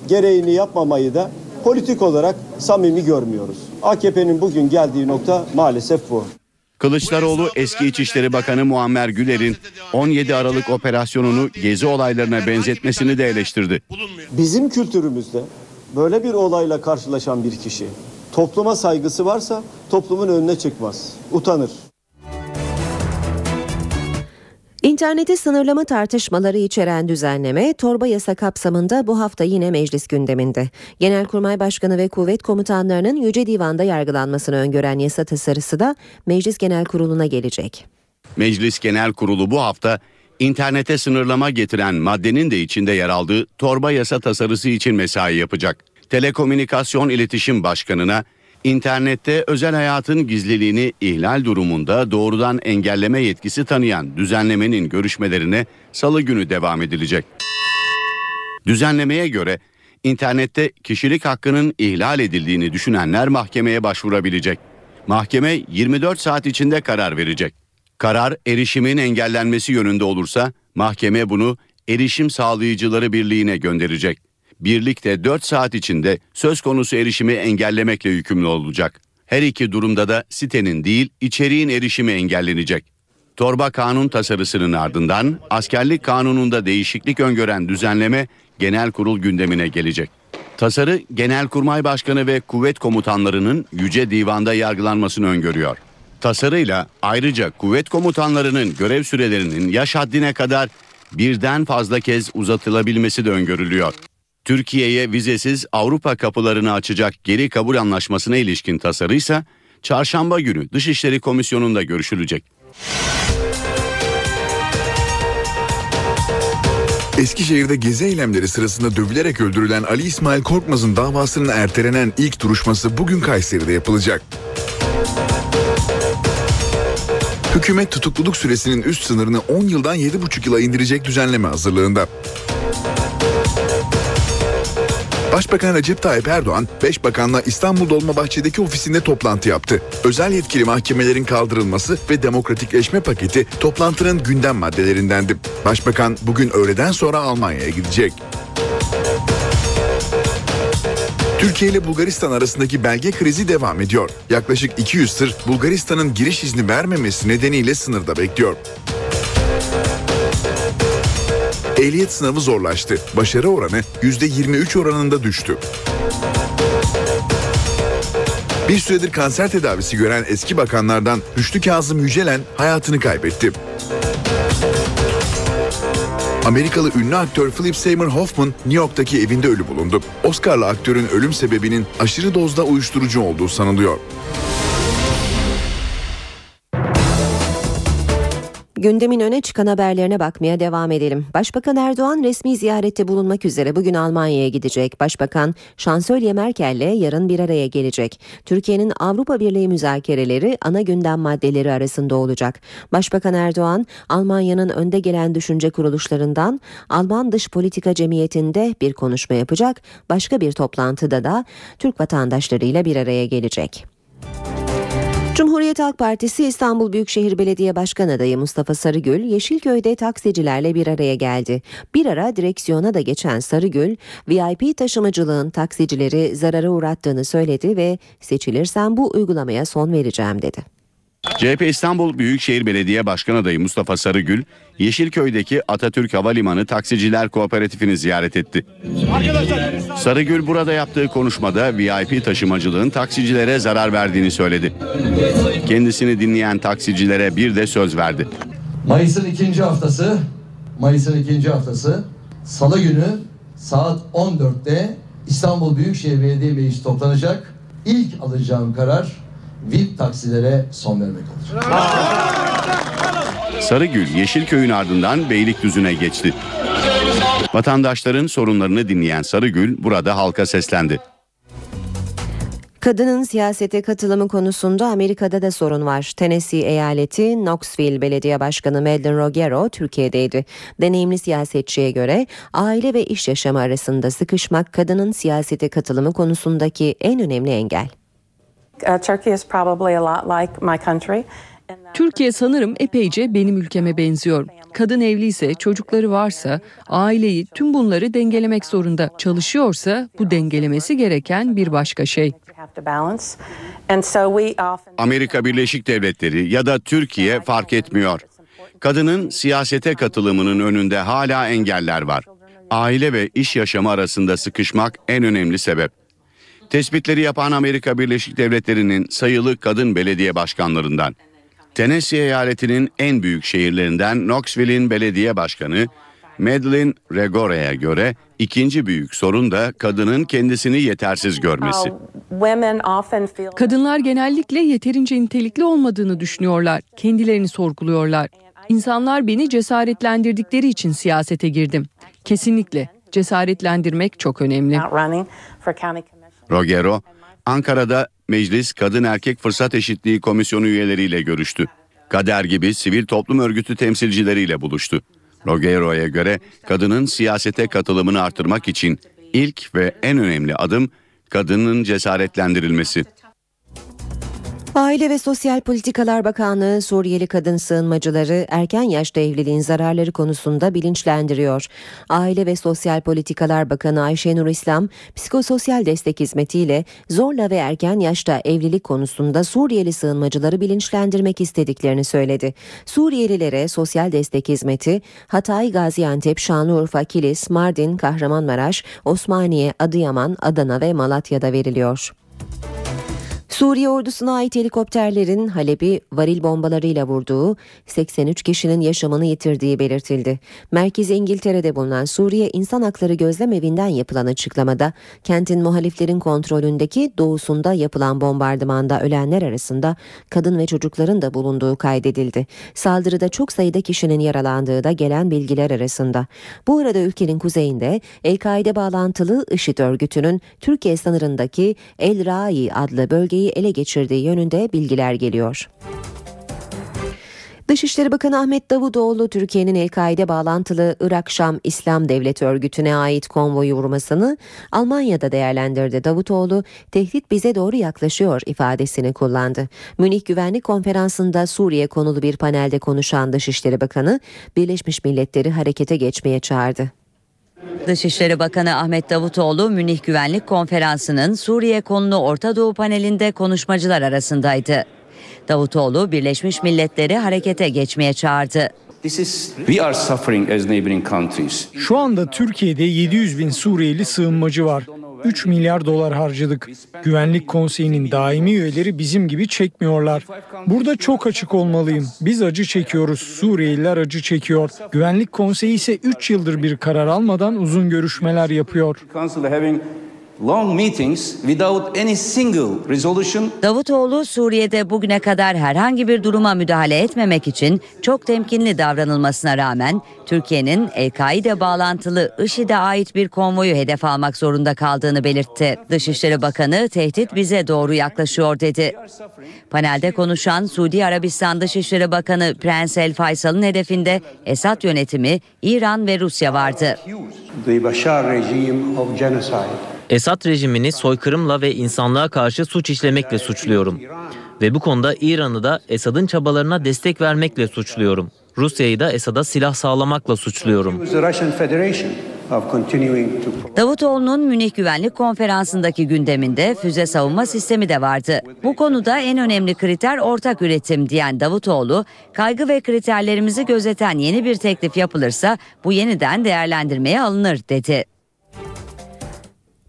gereğini yapmamayı da politik olarak samimi görmüyoruz. AKP'nin bugün geldiği nokta maalesef bu. Kılıçdaroğlu eski İçişleri Bakanı Muammer Güler'in 17 Aralık operasyonunu gezi olaylarına benzetmesini de eleştirdi. Bizim kültürümüzde böyle bir olayla karşılaşan bir kişi topluma saygısı varsa toplumun önüne çıkmaz, utanır. İnterneti sınırlama tartışmaları içeren düzenleme torba yasa kapsamında bu hafta yine meclis gündeminde. Genelkurmay Başkanı ve kuvvet komutanlarının Yüce Divan'da yargılanmasını öngören yasa tasarısı da Meclis Genel Kurulu'na gelecek. Meclis Genel Kurulu bu hafta internete sınırlama getiren maddenin de içinde yer aldığı torba yasa tasarısı için mesai yapacak. Telekomünikasyon İletişim Başkanı'na internette özel hayatın gizliliğini ihlal durumunda doğrudan engelleme yetkisi tanıyan düzenlemenin görüşmelerine salı günü devam edilecek. Düzenlemeye göre internette kişilik hakkının ihlal edildiğini düşünenler mahkemeye başvurabilecek. Mahkeme 24 saat içinde karar verecek. Karar erişimin engellenmesi yönünde olursa mahkeme bunu Erişim Sağlayıcıları Birliği'ne gönderecek. Birlik de 4 saat içinde söz konusu erişimi engellemekle yükümlü olacak. Her iki durumda da sitenin değil içeriğin erişimi engellenecek. Torba kanun tasarısının ardından askerlik kanununda değişiklik öngören düzenleme genel kurul gündemine gelecek. Tasarı Genelkurmay Başkanı ve kuvvet komutanlarının Yüce Divan'da yargılanmasını öngörüyor. Tasarıyla ayrıca kuvvet komutanlarının görev sürelerinin yaş haddine kadar birden fazla kez uzatılabilmesi de öngörülüyor. Türkiye'ye vizesiz Avrupa kapılarını açacak geri kabul anlaşmasına ilişkin tasarı ise çarşamba günü Dışişleri Komisyonu'nda görüşülecek. Eskişehir'de gezi eylemleri sırasında dövülerek öldürülen Ali İsmail Korkmaz'ın davasının ertelenen ilk duruşması bugün Kayseri'de yapılacak. Hükümet tutukluluk süresinin üst sınırını 10 yıldan 7,5 yıla indirecek düzenleme hazırlığında. Başbakan Recep Tayyip Erdoğan, 5 bakanla İstanbul Dolmabahçe'deki ofisinde toplantı yaptı. Özel yetkili mahkemelerin kaldırılması ve demokratikleşme paketi toplantının gündem maddelerindendi. Başbakan bugün öğleden sonra Almanya'ya gidecek. Türkiye ile Bulgaristan arasındaki belge krizi devam ediyor. Yaklaşık 200 tır Bulgaristan'ın giriş izni vermemesi nedeniyle sınırda bekliyor. Ehliyet sınavı zorlaştı. Başarı oranı %23 oranında düştü. Bir süredir kanser tedavisi gören eski bakanlardan Rüştü Kazım Yücelen hayatını kaybetti. Amerikalı ünlü aktör Philip Seymour Hoffman New York'taki evinde ölü bulundu. Oscar'lı aktörün ölüm sebebinin aşırı dozda uyuşturucu olduğu sanılıyor. Gündemin öne çıkan haberlerine bakmaya devam edelim. Başbakan Erdoğan resmi ziyarette bulunmak üzere bugün Almanya'ya gidecek. Başbakan Şansölye Merkel'le yarın bir araya gelecek. Türkiye'nin Avrupa Birliği müzakereleri ana gündem maddeleri arasında olacak. Başbakan Erdoğan, Almanya'nın önde gelen düşünce kuruluşlarından Alman Dış Politika Cemiyeti'nde bir konuşma yapacak. Başka bir toplantıda da Türk vatandaşlarıyla bir araya gelecek. Cumhuriyet Halk Partisi İstanbul Büyükşehir Belediye Başkan adayı Mustafa Sarıgül, Yeşilköy'de taksicilerle bir araya geldi. Bir ara direksiyona da geçen Sarıgül, VIP taşımacılığın taksicileri zarara uğrattığını söyledi ve seçilirsem bu uygulamaya son vereceğim dedi. CHP İstanbul Büyükşehir Belediye Başkan adayı Mustafa Sarıgül, Yeşilköy'deki Atatürk Havalimanı Taksiciler Kooperatifini ziyaret etti. Sarıgül burada yaptığı konuşmada VIP taşımacılığın taksicilere zarar verdiğini söyledi. Kendisini dinleyen taksicilere bir de söz verdi. Mayıs'ın ikinci haftası, Mayıs'ın ikinci haftası Salı günü saat 14'te İstanbul Büyükşehir Belediye Meclisi toplanacak. İlk alacağım karar VIP taksilere son vermek olacak. Sarıgül Yeşilköy'ün ardından Beylikdüzü'ne geçti. Vatandaşların sorunlarını dinleyen Sarıgül burada halka seslendi. Kadının siyasete katılımı konusunda Amerika'da da sorun var. Tennessee eyaleti Knoxville Belediye Başkanı Madeline Rogero Türkiye'deydi. Deneyimli siyasetçiye göre aile ve iş yaşamı arasında sıkışmak kadının siyasete katılımı konusundaki en önemli engel. Türkiye sanırım epeyce benim ülkeme benziyor. Kadın evliyse, çocukları varsa, aileyi, tüm bunları dengelemek zorunda. Çalışıyorsa bu dengelemesi gereken bir başka şey. Amerika Birleşik Devletleri ya da Türkiye fark etmiyor. Kadının siyasete katılımının önünde hala engeller var. Aile ve iş yaşamı arasında sıkışmak en önemli sebep. Tespitleri yapan Amerika Birleşik Devletleri'nin sayılı kadın belediye başkanlarından. Tennessee eyaletinin en büyük şehirlerinden Knoxville'in belediye başkanı Madeline Regore'ye göre ikinci büyük sorun da kadının kendisini yetersiz görmesi. Kadınlar genellikle yeterince nitelikli olmadığını düşünüyorlar. Kendilerini sorguluyorlar. İnsanlar beni cesaretlendirdikleri için siyasete girdim. Kesinlikle cesaretlendirmek çok önemli. Rogero, Ankara'da Meclis Kadın Erkek Fırsat Eşitliği Komisyonu üyeleriyle görüştü. Kader gibi sivil toplum örgütü temsilcileriyle buluştu. Rogero'ya göre kadının siyasete katılımını artırmak için ilk ve en önemli adım kadının cesaretlendirilmesi. Aile ve Sosyal Politikalar Bakanlığı Suriyeli kadın sığınmacıları erken yaşta evliliğin zararları konusunda bilinçlendiriyor. Aile ve Sosyal Politikalar Bakanı Ayşenur İslam, psikososyal destek hizmetiyle zorla ve erken yaşta evlilik konusunda Suriyeli sığınmacıları bilinçlendirmek istediklerini söyledi. Suriyelilere sosyal destek hizmeti Hatay, Gaziantep, Şanlıurfa, Kilis, Mardin, Kahramanmaraş, Osmaniye, Adıyaman, Adana ve Malatya'da veriliyor. Suriye ordusuna ait helikopterlerin Halep'i varil bombalarıyla vurduğu 83 kişinin yaşamını yitirdiği belirtildi. Merkezi İngiltere'de bulunan Suriye İnsan Hakları Gözlem Evi'nden yapılan açıklamada kentin muhaliflerin kontrolündeki doğusunda yapılan bombardımanda ölenler arasında kadın ve çocukların da bulunduğu kaydedildi. Saldırıda çok sayıda kişinin yaralandığı da gelen bilgiler arasında. Bu arada ülkenin kuzeyinde El-Kaide bağlantılı IŞİD örgütünün Türkiye sınırındaki El Rai adlı bölgeyi ele geçirdiği yönünde bilgiler geliyor. Dışişleri Bakanı Ahmet Davutoğlu Türkiye'nin El-Kaide bağlantılı Irak Şam İslam Devleti örgütüne ait konvoyu vurmasını Almanya'da değerlendirdi. Davutoğlu tehdit bize doğru yaklaşıyor ifadesini kullandı. Münih Güvenlik Konferansı'nda Suriye konulu bir panelde konuşan Dışişleri Bakanı Birleşmiş Milletleri harekete geçmeye çağırdı. Dışişleri Bakanı Ahmet Davutoğlu Münih Güvenlik Konferansı'nın Suriye konulu Orta Doğu panelinde konuşmacılar arasındaydı. Davutoğlu Birleşmiş Milletleri harekete geçmeye çağırdı. Şu anda Türkiye'de 700 bin Suriyeli sığınmacı var. 3 milyar dolar harcadık. Güvenlik Konseyi'nin daimi üyeleri bizim gibi çekmiyorlar. Burada çok açık olmalıyım. Biz acı çekiyoruz. Suriyeliler acı çekiyor. Güvenlik Konseyi ise 3 yıldır bir karar almadan uzun görüşmeler yapıyor. Davutoğlu Suriye'de bugüne kadar herhangi bir duruma müdahale etmemek için çok temkinli davranılmasına rağmen Türkiye'nin El-Kaide bağlantılı IŞİD'e ait bir konvoyu hedef almak zorunda kaldığını belirtti. Dışişleri Bakanı tehdit bize doğru yaklaşıyor dedi. Panelde konuşan Suudi Arabistan Dışişleri Bakanı Prens El Faysal'ın hedefinde Esad yönetimi, İran ve Rusya vardı. Esad rejimini soykırımla ve insanlığa karşı suç işlemekle suçluyorum. Ve bu konuda İran'ı da Esad'ın çabalarına destek vermekle suçluyorum. Rusya'yı da Esad'a silah sağlamakla suçluyorum. Davutoğlu'nun Münih Güvenlik Konferansı'ndaki gündeminde füze savunma sistemi de vardı. Bu konuda en önemli kriter ortak üretim diyen Davutoğlu, kaygı ve kriterlerimizi gözeten yeni bir teklif yapılırsa bu yeniden değerlendirmeye alınır dedi.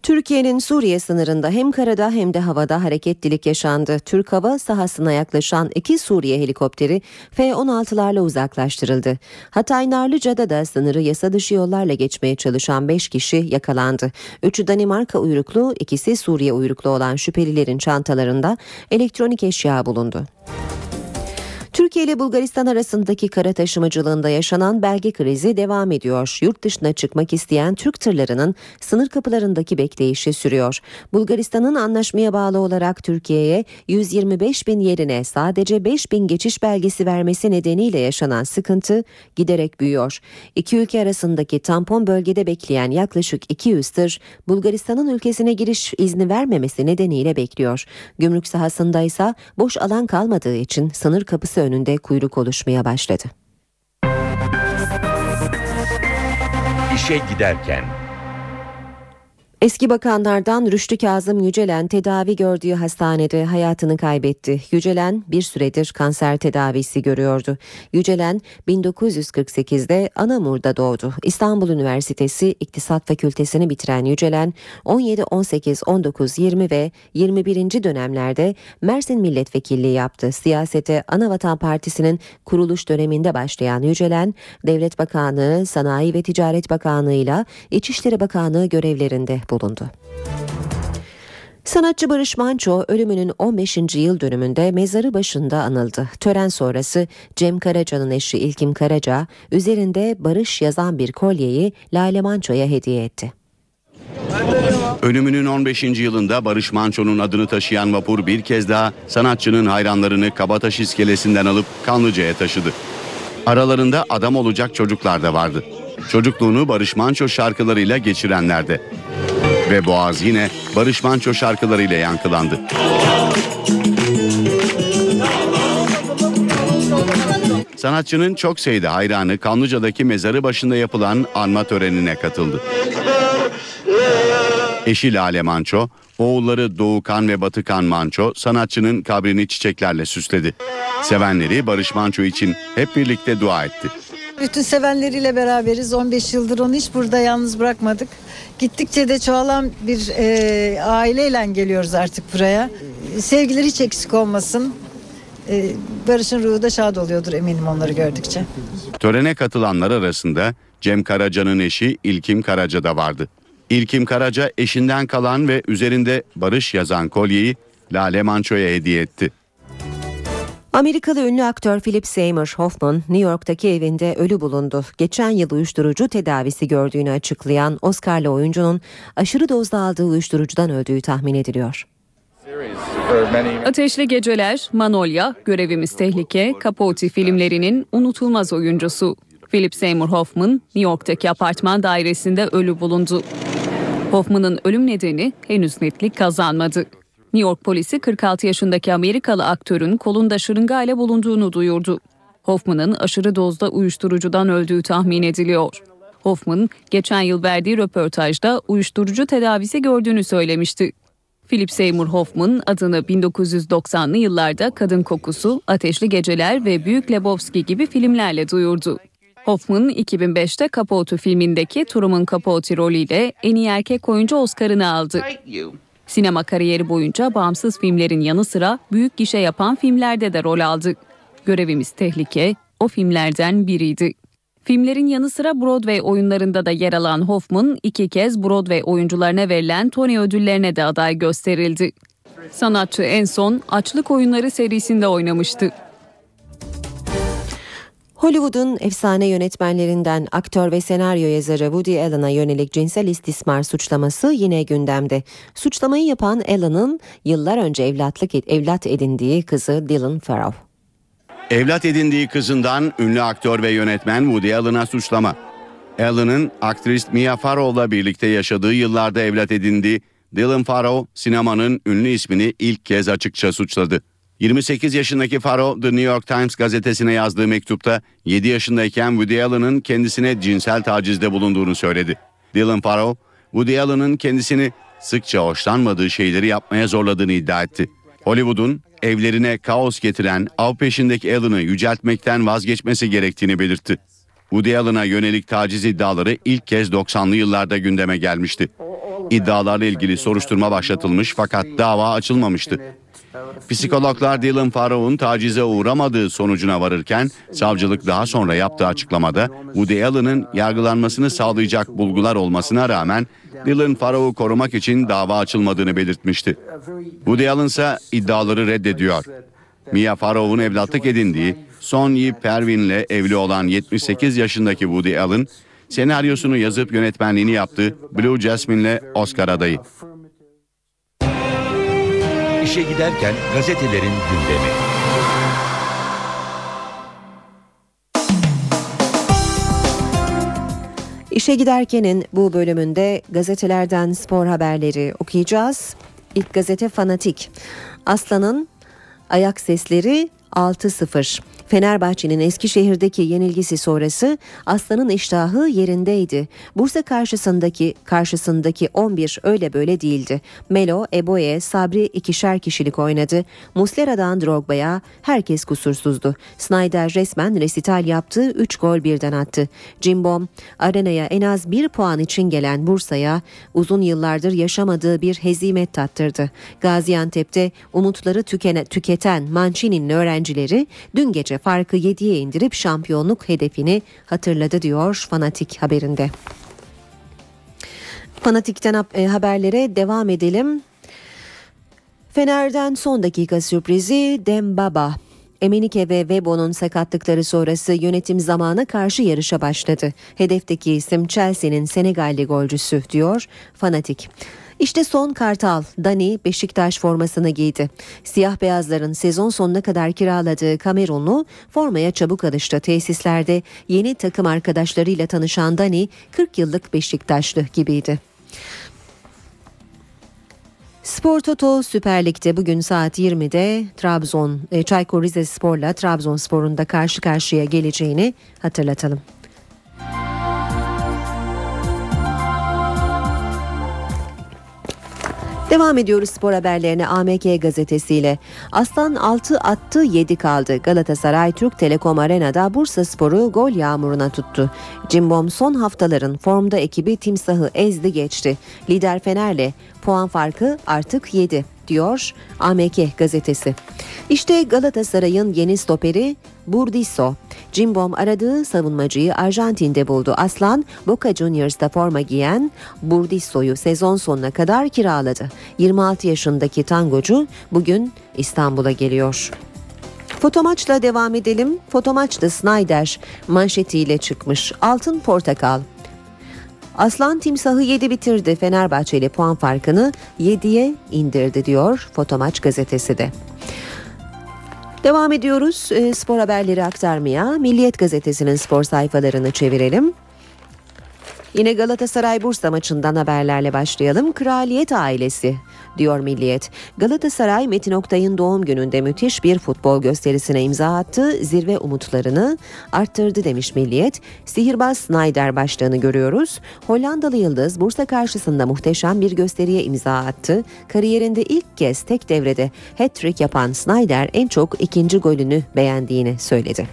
Türkiye'nin Suriye sınırında hem karada hem de havada hareketlilik yaşandı. Türk hava sahasına yaklaşan iki Suriye helikopteri F-16'larla uzaklaştırıldı. Hatay Narlıca'da da sınırı yasa dışı yollarla geçmeye çalışan 5 kişi yakalandı. Üçü Danimarka uyruklu, ikisi Suriye uyruklu olan şüphelilerin çantalarında elektronik eşya bulundu. Türkiye ile Bulgaristan arasındaki kara taşımacılığında yaşanan belge krizi devam ediyor. Yurt dışına çıkmak isteyen Türk tırlarının sınır kapılarındaki bekleyişi sürüyor. Bulgaristan'ın anlaşmaya bağlı olarak Türkiye'ye 125 bin yerine sadece 5 bin geçiş belgesi vermesi nedeniyle yaşanan sıkıntı giderek büyüyor. İki ülke arasındaki tampon bölgede bekleyen yaklaşık 200 tır Bulgaristan'ın ülkesine giriş izni vermemesi nedeniyle bekliyor. Gümrük sahasında ise boş alan kalmadığı için sınır kapısı önünde kuyruk oluşmaya başladı. İşe giderken Eski bakanlardan Rüştü Kazım Yücelen tedavi gördüğü hastanede hayatını kaybetti. Yücelen bir süredir kanser tedavisi görüyordu. Yücelen 1948'de Anamur'da doğdu. İstanbul Üniversitesi İktisat Fakültesini bitiren Yücelen 17, 18, 19, 20 ve 21. dönemlerde Mersin Milletvekilliği yaptı. Siyasete Anavatan Partisi'nin kuruluş döneminde başlayan Yücelen, Devlet Bakanlığı, Sanayi ve Ticaret Bakanlığı ile İçişleri Bakanlığı görevlerinde bulundu. Sanatçı Barış Manço ölümünün 15. yıl dönümünde mezarı başında anıldı. Tören sonrası Cem Karaca'nın eşi İlkim Karaca üzerinde Barış yazan bir kolyeyi Lale Manço'ya hediye etti. Ölümünün 15. yılında Barış Manço'nun adını taşıyan vapur bir kez daha sanatçının hayranlarını Kabataş iskelesinden alıp Kanlıca'ya taşıdı. Aralarında adam olacak çocuklar da vardı. Çocukluğunu Barış Manço şarkılarıyla geçirenler de. Ve Boğaz yine Barış Manço şarkılarıyla yankılandı. Sanatçının çok sayıda hayranı Kanlıca'daki mezarı başında yapılan anma törenine katıldı. Eşi Lale Manço, oğulları Doğukan ve Batıkan Manço sanatçının kabrini çiçeklerle süsledi. Sevenleri Barış Manço için hep birlikte dua etti. Bütün sevenleriyle beraberiz. 15 yıldır onu hiç burada yalnız bırakmadık. Gittikçe de çoğalan bir e, aileyle geliyoruz artık buraya. Sevgiler hiç eksik olmasın. E, Barış'ın ruhu da şad oluyordur eminim onları gördükçe. Törene katılanlar arasında Cem Karaca'nın eşi İlkim Karaca da vardı. İlkim Karaca eşinden kalan ve üzerinde Barış yazan kolyeyi Lale Manço'ya hediye etti. Amerikalı ünlü aktör Philip Seymour Hoffman New York'taki evinde ölü bulundu. Geçen yıl uyuşturucu tedavisi gördüğünü açıklayan Oscar'lı oyuncunun aşırı dozda aldığı uyuşturucudan öldüğü tahmin ediliyor. Ateşli Geceler, Manolya, Görevimiz Tehlike, Capote filmlerinin unutulmaz oyuncusu. Philip Seymour Hoffman, New York'taki apartman dairesinde ölü bulundu. Hoffman'ın ölüm nedeni henüz netlik kazanmadı. New York polisi 46 yaşındaki Amerikalı aktörün kolunda şırınga ile bulunduğunu duyurdu. Hoffman'ın aşırı dozda uyuşturucudan öldüğü tahmin ediliyor. Hoffman, geçen yıl verdiği röportajda uyuşturucu tedavisi gördüğünü söylemişti. Philip Seymour Hoffman adını 1990'lı yıllarda Kadın Kokusu, Ateşli Geceler ve Büyük Lebowski gibi filmlerle duyurdu. Hoffman 2005'te Capote filmindeki Truman Capote rolüyle en iyi erkek oyuncu Oscar'ını aldı. Sinema kariyeri boyunca bağımsız filmlerin yanı sıra büyük gişe yapan filmlerde de rol aldı. Görevimiz Tehlike o filmlerden biriydi. Filmlerin yanı sıra Broadway oyunlarında da yer alan Hoffman iki kez Broadway oyuncularına verilen Tony ödüllerine de aday gösterildi. Sanatçı en son Açlık Oyunları serisinde oynamıştı. Hollywood'un efsane yönetmenlerinden aktör ve senaryo yazarı Woody Allen'a yönelik cinsel istismar suçlaması yine gündemde. Suçlamayı yapan Allen'ın yıllar önce evlatlık evlat edindiği kızı Dylan Farrow. Evlat edindiği kızından ünlü aktör ve yönetmen Woody Allen'a suçlama. Allen'ın aktris Mia Farrow'la birlikte yaşadığı yıllarda evlat edindiği Dylan Farrow sinemanın ünlü ismini ilk kez açıkça suçladı. 28 yaşındaki Farrow The New York Times gazetesine yazdığı mektupta 7 yaşındayken Woody Allen'ın kendisine cinsel tacizde bulunduğunu söyledi. Dylan Farrow, Woody Allen'ın kendisini sıkça hoşlanmadığı şeyleri yapmaya zorladığını iddia etti. Hollywood'un evlerine kaos getiren av peşindeki Allen'ı yüceltmekten vazgeçmesi gerektiğini belirtti. Woody Allen'a yönelik taciz iddiaları ilk kez 90'lı yıllarda gündeme gelmişti. İddialarla ilgili soruşturma başlatılmış fakat dava açılmamıştı. Psikologlar Dylan Farrow'un tacize uğramadığı sonucuna varırken savcılık daha sonra yaptığı açıklamada Woody Allen'ın yargılanmasını sağlayacak bulgular olmasına rağmen Dylan Farrow'u korumak için dava açılmadığını belirtmişti. Woody Allen ise iddiaları reddediyor. Mia Farrow'un evlatlık edindiği Son Yi Pervin'le evli olan 78 yaşındaki Woody Allen senaryosunu yazıp yönetmenliğini yaptı Blue Jasmine'le Oscar adayı. İşe giderken gazetelerin gündemi. İşe giderkenin bu bölümünde gazetelerden spor haberleri okuyacağız. İlk gazete Fanatik. Aslan'ın ayak sesleri 6-0. Fenerbahçe'nin Eskişehir'deki yenilgisi sonrası Aslan'ın iştahı yerindeydi. Bursa karşısındaki karşısındaki 11 öyle böyle değildi. Melo, Eboye, Sabri ikişer kişilik oynadı. Muslera'dan Drogba'ya herkes kusursuzdu. Snyder resmen resital yaptı, 3 gol birden attı. Cimbom, arenaya en az 1 puan için gelen Bursa'ya uzun yıllardır yaşamadığı bir hezimet tattırdı. Gaziantep'te umutları tükene, tüketen Mancini'nin öğrencileri dün gece farkı 7'ye indirip şampiyonluk hedefini hatırladı diyor Fanatik haberinde. Fanatik'ten e, haberlere devam edelim. Fener'den son dakika sürprizi Dembaba. Emenike ve Webo'nun sakatlıkları sonrası yönetim zamana karşı yarışa başladı. Hedefteki isim Chelsea'nin Senegalli golcüsü diyor Fanatik. İşte son kartal Dani Beşiktaş formasını giydi. Siyah beyazların sezon sonuna kadar kiraladığı Kamerunlu formaya çabuk alıştı. Tesislerde yeni takım arkadaşlarıyla tanışan Dani 40 yıllık Beşiktaşlı gibiydi. Spor Toto Süper Lig'de bugün saat 20'de Trabzon e, Çaykur Rizespor'la Trabzonspor'un da karşı karşıya geleceğini hatırlatalım. Devam ediyoruz spor haberlerine AMK gazetesiyle. Aslan 6 attı 7 kaldı. Galatasaray Türk Telekom Arena'da Bursa Sporu gol yağmuruna tuttu. Cimbom son haftaların formda ekibi timsahı ezdi geçti. Lider Fener'le puan farkı artık 7 diyor AMK gazetesi. İşte Galatasaray'ın yeni stoperi Burdisso. Cimbom aradığı savunmacıyı Arjantin'de buldu. Aslan Boca Juniors'ta forma giyen Burdisso'yu sezon sonuna kadar kiraladı. 26 yaşındaki tangocu bugün İstanbul'a geliyor. Fotomaçla devam edelim. Fotomaçta Snyder manşetiyle çıkmış. Altın portakal. Aslan timsahı 7 bitirdi. Fenerbahçe ile puan farkını 7'ye indirdi diyor Fotomaç gazetesi de. Devam ediyoruz e, spor haberleri aktarmaya. Milliyet gazetesinin spor sayfalarını çevirelim. Yine Galatasaray Bursa maçından haberlerle başlayalım. Kraliyet ailesi diyor Milliyet. Galatasaray Metin Oktay'ın doğum gününde müthiş bir futbol gösterisine imza attı. Zirve umutlarını arttırdı demiş Milliyet. Sihirbaz Snyder başlığını görüyoruz. Hollandalı Yıldız Bursa karşısında muhteşem bir gösteriye imza attı. Kariyerinde ilk kez tek devrede hat-trick yapan Snyder en çok ikinci golünü beğendiğini söyledi.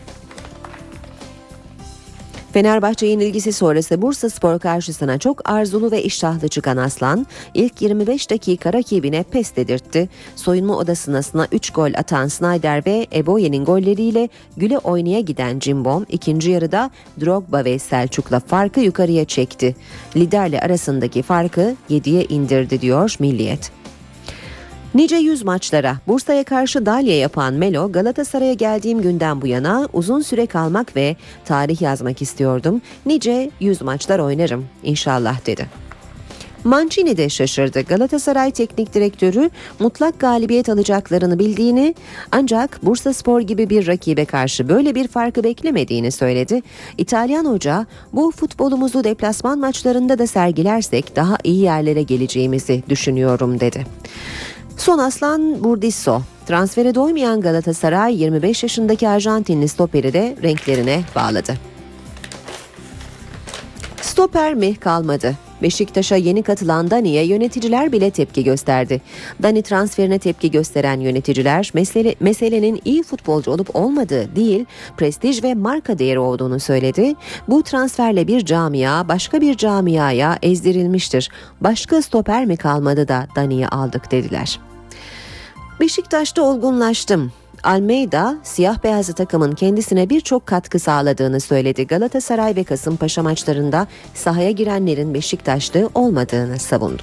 Fenerbahçe yenilgisi sonrası Bursa Spor karşısına çok arzulu ve iştahlı çıkan Aslan ilk 25 dakika rakibine pes dedirtti. Soyunma odasına 3 gol atan Snyder ve Eboye'nin golleriyle güle oynaya giden Cimbom ikinci yarıda Drogba ve Selçuk'la farkı yukarıya çekti. Liderle arasındaki farkı 7'ye indirdi diyor Milliyet. Nice yüz maçlara Bursa'ya karşı dalya yapan Melo Galatasaray'a geldiğim günden bu yana uzun süre kalmak ve tarih yazmak istiyordum. Nice yüz maçlar oynarım inşallah dedi. Mancini de şaşırdı. Galatasaray Teknik Direktörü mutlak galibiyet alacaklarını bildiğini ancak Bursa Spor gibi bir rakibe karşı böyle bir farkı beklemediğini söyledi. İtalyan hoca bu futbolumuzu deplasman maçlarında da sergilersek daha iyi yerlere geleceğimizi düşünüyorum dedi. Son aslan Burdisso. Transfere doymayan Galatasaray 25 yaşındaki Arjantinli stoperi de renklerine bağladı. Stoper mi kalmadı? Beşiktaş'a yeni katılan Dani'ye yöneticiler bile tepki gösterdi. Dani transferine tepki gösteren yöneticiler mesele, meselenin iyi futbolcu olup olmadığı değil, prestij ve marka değeri olduğunu söyledi. Bu transferle bir camia başka bir camiaya ezdirilmiştir. Başka stoper mi kalmadı da Dani'yi aldık dediler. Beşiktaş'ta olgunlaştım. Almeida siyah beyazlı takımın kendisine birçok katkı sağladığını söyledi. Galatasaray ve Kasımpaşa maçlarında sahaya girenlerin Beşiktaşlı olmadığını savundu.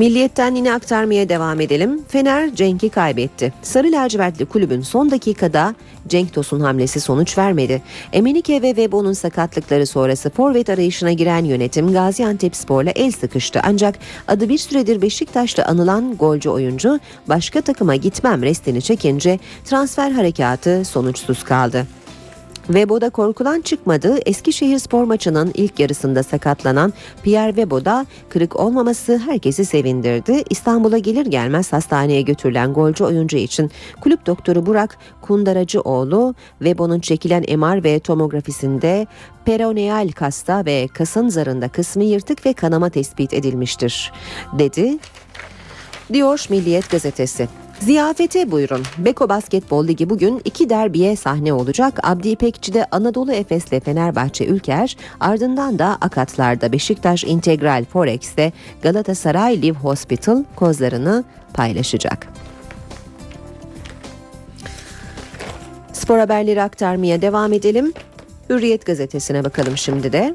Milliyetten yine aktarmaya devam edelim. Fener Cenk'i kaybetti. Sarı lacivertli kulübün son dakikada Cenk Tosun hamlesi sonuç vermedi. Emenike ve Webo'nun sakatlıkları sonrası forvet arayışına giren yönetim Gaziantep Spor'la el sıkıştı. Ancak adı bir süredir Beşiktaş'ta anılan golcü oyuncu başka takıma gitmem restini çekince transfer harekatı sonuçsuz kaldı. Vebo'da korkulan çıkmadı. Eskişehir spor maçının ilk yarısında sakatlanan Pierre Vebo'da kırık olmaması herkesi sevindirdi. İstanbul'a gelir gelmez hastaneye götürülen golcü oyuncu için kulüp doktoru Burak Kundaracıoğlu Vebo'nun çekilen MR ve tomografisinde peroneal kasta ve kasın zarında kısmı yırtık ve kanama tespit edilmiştir dedi. Diyor Milliyet gazetesi. Ziyafete buyurun. Beko Basketbol Ligi bugün iki derbiye sahne olacak. Abdi İpekçi'de Anadolu Efes'le Fenerbahçe Ülker, ardından da Akatlar'da Beşiktaş İntegral Forex'te Galatasaray Live Hospital kozlarını paylaşacak. Spor haberleri aktarmaya devam edelim. Hürriyet gazetesine bakalım şimdi de.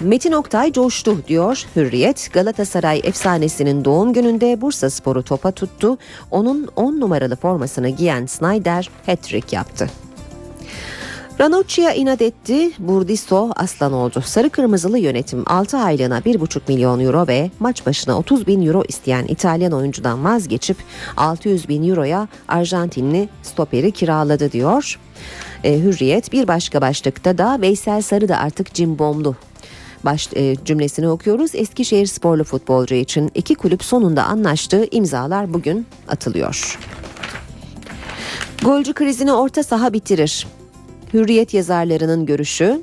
Metin Oktay coştu diyor Hürriyet. Galatasaray efsanesinin doğum gününde Bursa Sporu topa tuttu. Onun 10 numaralı formasını giyen Snyder hat-trick yaptı. Ranocchi'ye inat etti, Burdisso aslan oldu. Sarı kırmızılı yönetim 6 aylığına 1,5 milyon euro ve maç başına 30 bin euro isteyen İtalyan oyuncudan vazgeçip 600 bin euroya Arjantinli stoperi kiraladı diyor. E, Hürriyet bir başka başlıkta da Veysel Sarı da artık cimbomlu baş e, cümlesini okuyoruz. Eskişehir sporlu futbolcu için iki kulüp sonunda anlaştığı imzalar bugün atılıyor. Golcü krizini orta saha bitirir. Hürriyet yazarlarının görüşü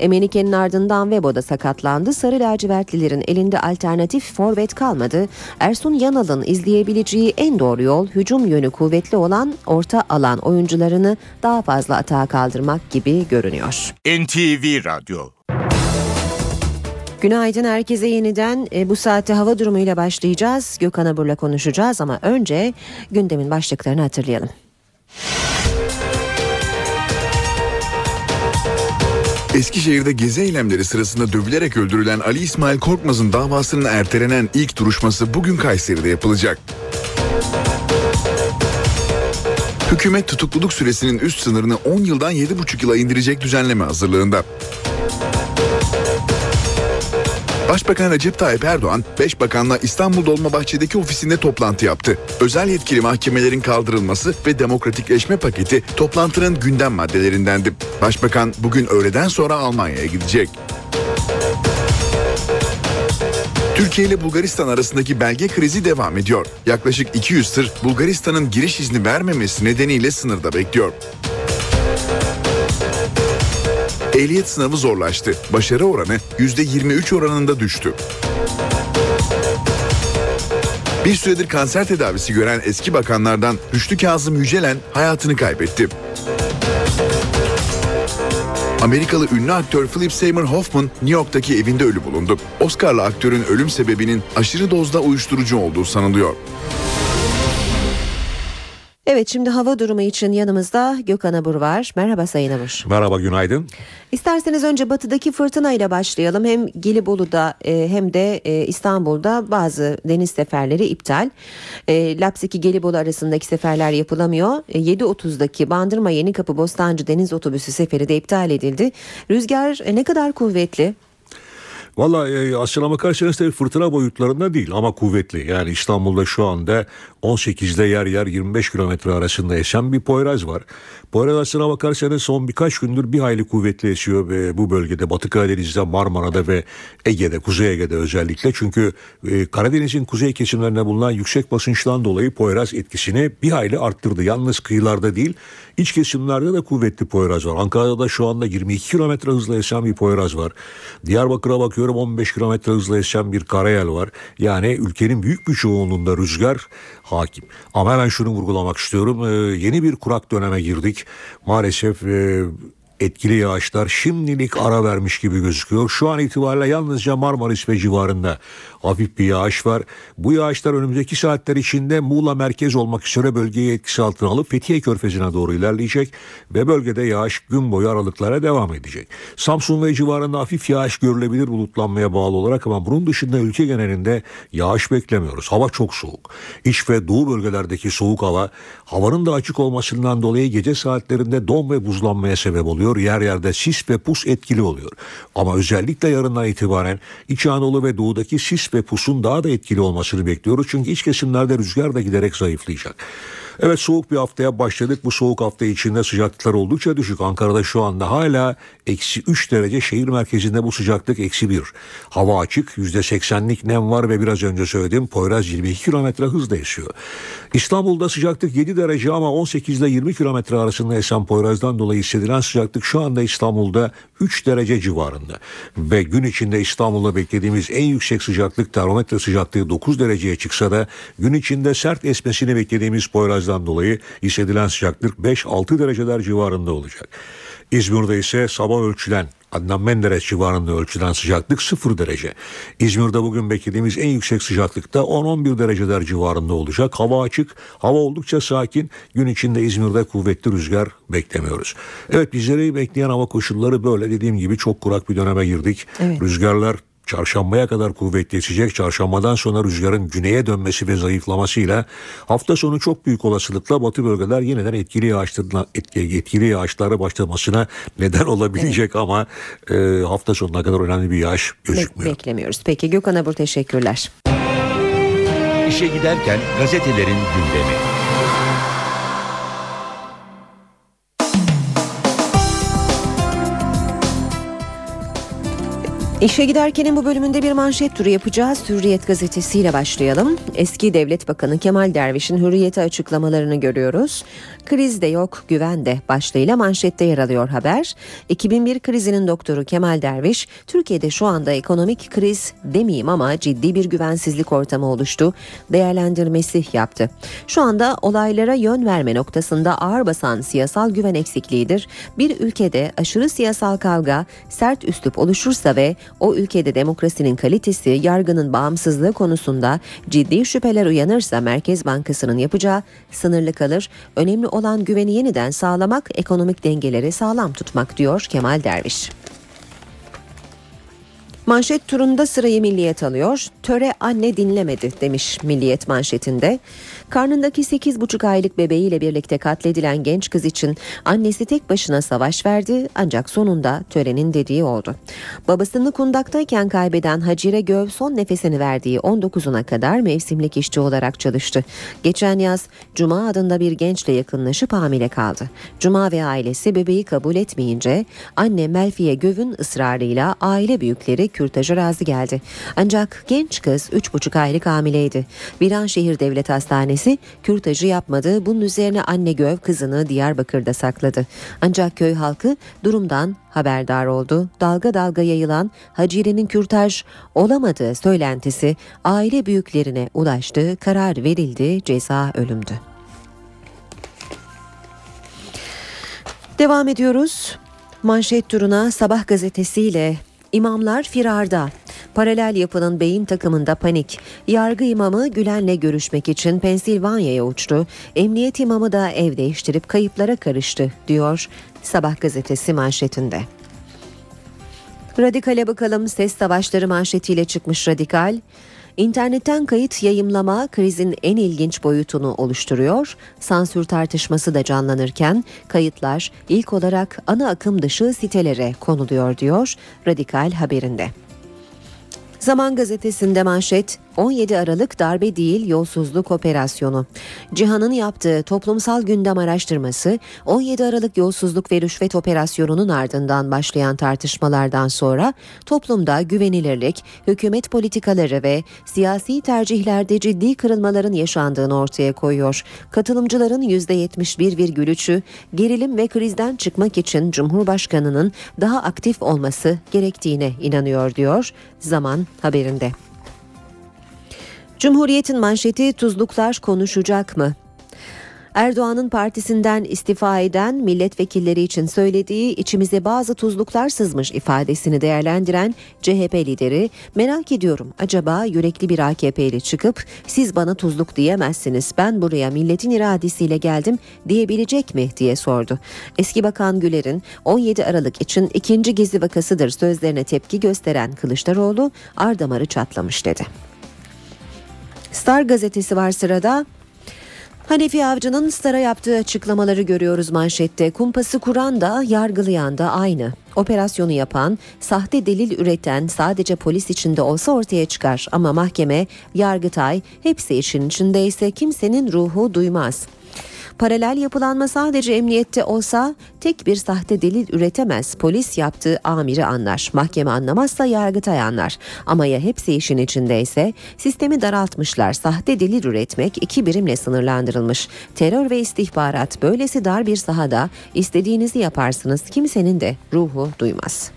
Emenike'nin ardından Vebo'da sakatlandı. Sarı lacivertlilerin elinde alternatif forvet kalmadı. Ersun Yanal'ın izleyebileceği en doğru yol hücum yönü kuvvetli olan orta alan oyuncularını daha fazla atağa kaldırmak gibi görünüyor. NTV Radyo Günaydın herkese yeniden e, bu saatte hava durumuyla başlayacağız. Gökhan Abur'la konuşacağız ama önce gündemin başlıklarını hatırlayalım. Eskişehir'de gezi eylemleri sırasında dövülerek öldürülen Ali İsmail Korkmaz'ın davasının ertelenen ilk duruşması bugün Kayseri'de yapılacak. Hükümet tutukluluk süresinin üst sınırını 10 yıldan 7,5 yıla indirecek düzenleme hazırlığında. Başbakan Recep Tayyip Erdoğan, 5 bakanla İstanbul Dolmabahçe'deki ofisinde toplantı yaptı. Özel yetkili mahkemelerin kaldırılması ve demokratikleşme paketi toplantının gündem maddelerindendi. Başbakan bugün öğleden sonra Almanya'ya gidecek. Türkiye ile Bulgaristan arasındaki belge krizi devam ediyor. Yaklaşık 200 tır Bulgaristan'ın giriş izni vermemesi nedeniyle sınırda bekliyor. Ehliyet sınavı zorlaştı. Başarı oranı %23 oranında düştü. Bir süredir kanser tedavisi gören eski bakanlardan Rüştü Kazım Yücelen hayatını kaybetti. Amerikalı ünlü aktör Philip Seymour Hoffman New York'taki evinde ölü bulundu. Oscar'lı aktörün ölüm sebebinin aşırı dozda uyuşturucu olduğu sanılıyor. Evet şimdi hava durumu için yanımızda Gökhan Abur var. Merhaba Sayın Abur. Merhaba günaydın. İsterseniz önce batıdaki fırtına ile başlayalım. Hem Gelibolu'da e, hem de e, İstanbul'da bazı deniz seferleri iptal. E, Lapseki Gelibolu arasındaki seferler yapılamıyor. 7.30'daki Bandırma Yenikapı Bostancı deniz otobüsü seferi de iptal edildi. Rüzgar ne kadar kuvvetli? Valla e, aslına bakarsanız tabii fırtına boyutlarında değil ama kuvvetli. Yani İstanbul'da şu anda 18'de yer yer 25 kilometre arasında esen bir Poyraz var. Poyraz aslına bakarsanız son birkaç gündür bir hayli kuvvetli esiyor ve bu bölgede Batı Karadeniz'de, Marmara'da ve Ege'de, Kuzey Ege'de özellikle. Çünkü e, Karadeniz'in kuzey kesimlerine bulunan yüksek basınçtan dolayı Poyraz etkisini bir hayli arttırdı. Yalnız kıyılarda değil, iç kesimlerde de kuvvetli Poyraz var. Ankara'da da şu anda 22 kilometre hızla esen bir Poyraz var. Diyarbakır'a bakıyorum 15 kilometre hızla esen bir karayel var. Yani ülkenin büyük bir çoğunluğunda rüzgar hakim. Ama hemen şunu vurgulamak istiyorum. Ee, yeni bir kurak döneme girdik. Maalesef e, etkili yağışlar şimdilik ara vermiş gibi gözüküyor. Şu an itibariyle yalnızca Marmaris ve civarında hafif bir yağış var. Bu yağışlar önümüzdeki saatler içinde Muğla merkez olmak üzere bölgeyi etkisi altına alıp Fethiye Körfezi'ne doğru ilerleyecek ve bölgede yağış gün boyu aralıklara devam edecek. Samsun ve civarında hafif yağış görülebilir bulutlanmaya bağlı olarak ama bunun dışında ülke genelinde yağış beklemiyoruz. Hava çok soğuk. İç ve doğu bölgelerdeki soğuk hava havanın da açık olmasından dolayı gece saatlerinde don ve buzlanmaya sebep oluyor. Yer yerde sis ve pus etkili oluyor. Ama özellikle yarından itibaren İç Anadolu ve doğudaki sis ve pusun daha da etkili olmasını bekliyoruz. Çünkü iç kesimlerde rüzgar da giderek zayıflayacak. Evet soğuk bir haftaya başladık. Bu soğuk hafta içinde sıcaklıklar oldukça düşük. Ankara'da şu anda hala eksi 3 derece şehir merkezinde bu sıcaklık eksi 1. Hava açık %80'lik nem var ve biraz önce söylediğim Poyraz 22 kilometre hızla esiyor. İstanbul'da sıcaklık 7 derece ama 18 ile 20 kilometre arasında esen Poyraz'dan dolayı hissedilen sıcaklık şu anda İstanbul'da 3 derece civarında. Ve gün içinde İstanbul'da beklediğimiz en yüksek sıcaklık termometre sıcaklığı 9 dereceye çıksa da gün içinde sert esmesini beklediğimiz Poyraz'dan dolayı hissedilen sıcaklık 5-6 dereceler civarında olacak. İzmir'de ise sabah ölçülen Adnan Menderes civarında ölçülen sıcaklık 0 derece. İzmir'de bugün beklediğimiz en yüksek sıcaklıkta 10-11 dereceler civarında olacak. Hava açık, hava oldukça sakin. Gün içinde İzmir'de kuvvetli rüzgar beklemiyoruz. Evet bizleri bekleyen hava koşulları böyle dediğim gibi çok kurak bir döneme girdik. Evet. Rüzgarlar çarşambaya kadar kuvvetleşecek. Çarşambadan sonra rüzgarın güneye dönmesi ve zayıflamasıyla hafta sonu çok büyük olasılıkla batı bölgeler yeniden etkili yağışlarına etki, etkili yağışlara başlamasına neden olabilecek ama e, hafta sonuna kadar önemli bir yağış gözükmüyor. beklemiyoruz. Peki Gökhan Abur teşekkürler. İşe giderken gazetelerin gündemi. İşe giderkenin bu bölümünde bir manşet turu yapacağız. Hürriyet gazetesiyle başlayalım. Eski Devlet Bakanı Kemal Derviş'in hürriyete açıklamalarını görüyoruz. Kriz de yok, güven de başlığıyla manşette yer alıyor haber. 2001 krizinin doktoru Kemal Derviş, Türkiye'de şu anda ekonomik kriz demeyeyim ama ciddi bir güvensizlik ortamı oluştu. Değerlendirmesi yaptı. Şu anda olaylara yön verme noktasında ağır basan siyasal güven eksikliğidir. Bir ülkede aşırı siyasal kavga, sert üslup oluşursa ve o ülkede demokrasinin kalitesi, yargının bağımsızlığı konusunda ciddi şüpheler uyanırsa Merkez Bankası'nın yapacağı sınırlı kalır. Önemli olan güveni yeniden sağlamak, ekonomik dengeleri sağlam tutmak diyor Kemal Derviş. Manşet turunda sırayı Milliyet alıyor. Töre anne dinlemedi demiş Milliyet manşetinde. Karnındaki 8,5 aylık bebeğiyle birlikte katledilen genç kız için annesi tek başına savaş verdi ancak sonunda törenin dediği oldu. Babasını kundaktayken kaybeden Hacire Göv son nefesini verdiği 19'una kadar mevsimlik işçi olarak çalıştı. Geçen yaz Cuma adında bir gençle yakınlaşıp hamile kaldı. Cuma ve ailesi bebeği kabul etmeyince anne Melfiye Göv'ün ısrarıyla aile büyükleri kürtaja razı geldi. Ancak genç kız 3,5 aylık hamileydi. Viranşehir Devlet Hastanesi kürtajı yapmadı. Bunun üzerine anne Göv kızını Diyarbakır'da sakladı. Ancak köy halkı durumdan haberdar oldu. Dalga dalga yayılan Hacire'nin kürtaj olamadığı söylentisi aile büyüklerine ulaştı. Karar verildi. Ceza ölümdü. Devam ediyoruz. Manşet turuna Sabah gazetesiyle İmamlar firarda. Paralel yapının beyin takımında panik. Yargı imamı Gülen'le görüşmek için Pensilvanya'ya uçtu. Emniyet imamı da ev değiştirip kayıplara karıştı diyor Sabah gazetesi manşetinde. Radikale bakalım ses savaşları manşetiyle çıkmış radikal. İnternetten kayıt yayımlama krizin en ilginç boyutunu oluşturuyor. Sansür tartışması da canlanırken kayıtlar ilk olarak ana akım dışı sitelere konuluyor diyor Radikal haberinde. Zaman gazetesinde manşet 17 Aralık darbe değil yolsuzluk operasyonu. Cihan'ın yaptığı toplumsal gündem araştırması 17 Aralık yolsuzluk ve rüşvet operasyonunun ardından başlayan tartışmalardan sonra toplumda güvenilirlik, hükümet politikaları ve siyasi tercihlerde ciddi kırılmaların yaşandığını ortaya koyuyor. Katılımcıların %71,3'ü gerilim ve krizden çıkmak için Cumhurbaşkanı'nın daha aktif olması gerektiğine inanıyor diyor Zaman haberinde. Cumhuriyet'in manşeti tuzluklar konuşacak mı? Erdoğan'ın partisinden istifa eden milletvekilleri için söylediği içimize bazı tuzluklar sızmış ifadesini değerlendiren CHP lideri merak ediyorum acaba yürekli bir AKP'li çıkıp siz bana tuzluk diyemezsiniz ben buraya milletin iradesiyle geldim diyebilecek mi diye sordu. Eski Bakan Güler'in 17 Aralık için ikinci gezi vakasıdır sözlerine tepki gösteren Kılıçdaroğlu ardamarı çatlamış dedi. Star gazetesi var sırada. Hanefi Avcı'nın Star'a yaptığı açıklamaları görüyoruz manşette. Kumpası kuran da yargılayan da aynı. Operasyonu yapan, sahte delil üreten sadece polis içinde olsa ortaya çıkar. Ama mahkeme, yargıtay hepsi işin içindeyse kimsenin ruhu duymaz. Paralel yapılanma sadece emniyette olsa tek bir sahte delil üretemez. Polis yaptığı amiri anlar. Mahkeme anlamazsa yargıtay anlar. Ama ya hepsi işin içindeyse sistemi daraltmışlar. Sahte delil üretmek iki birimle sınırlandırılmış. Terör ve istihbarat böylesi dar bir sahada istediğinizi yaparsınız. Kimsenin de ruhu duymaz.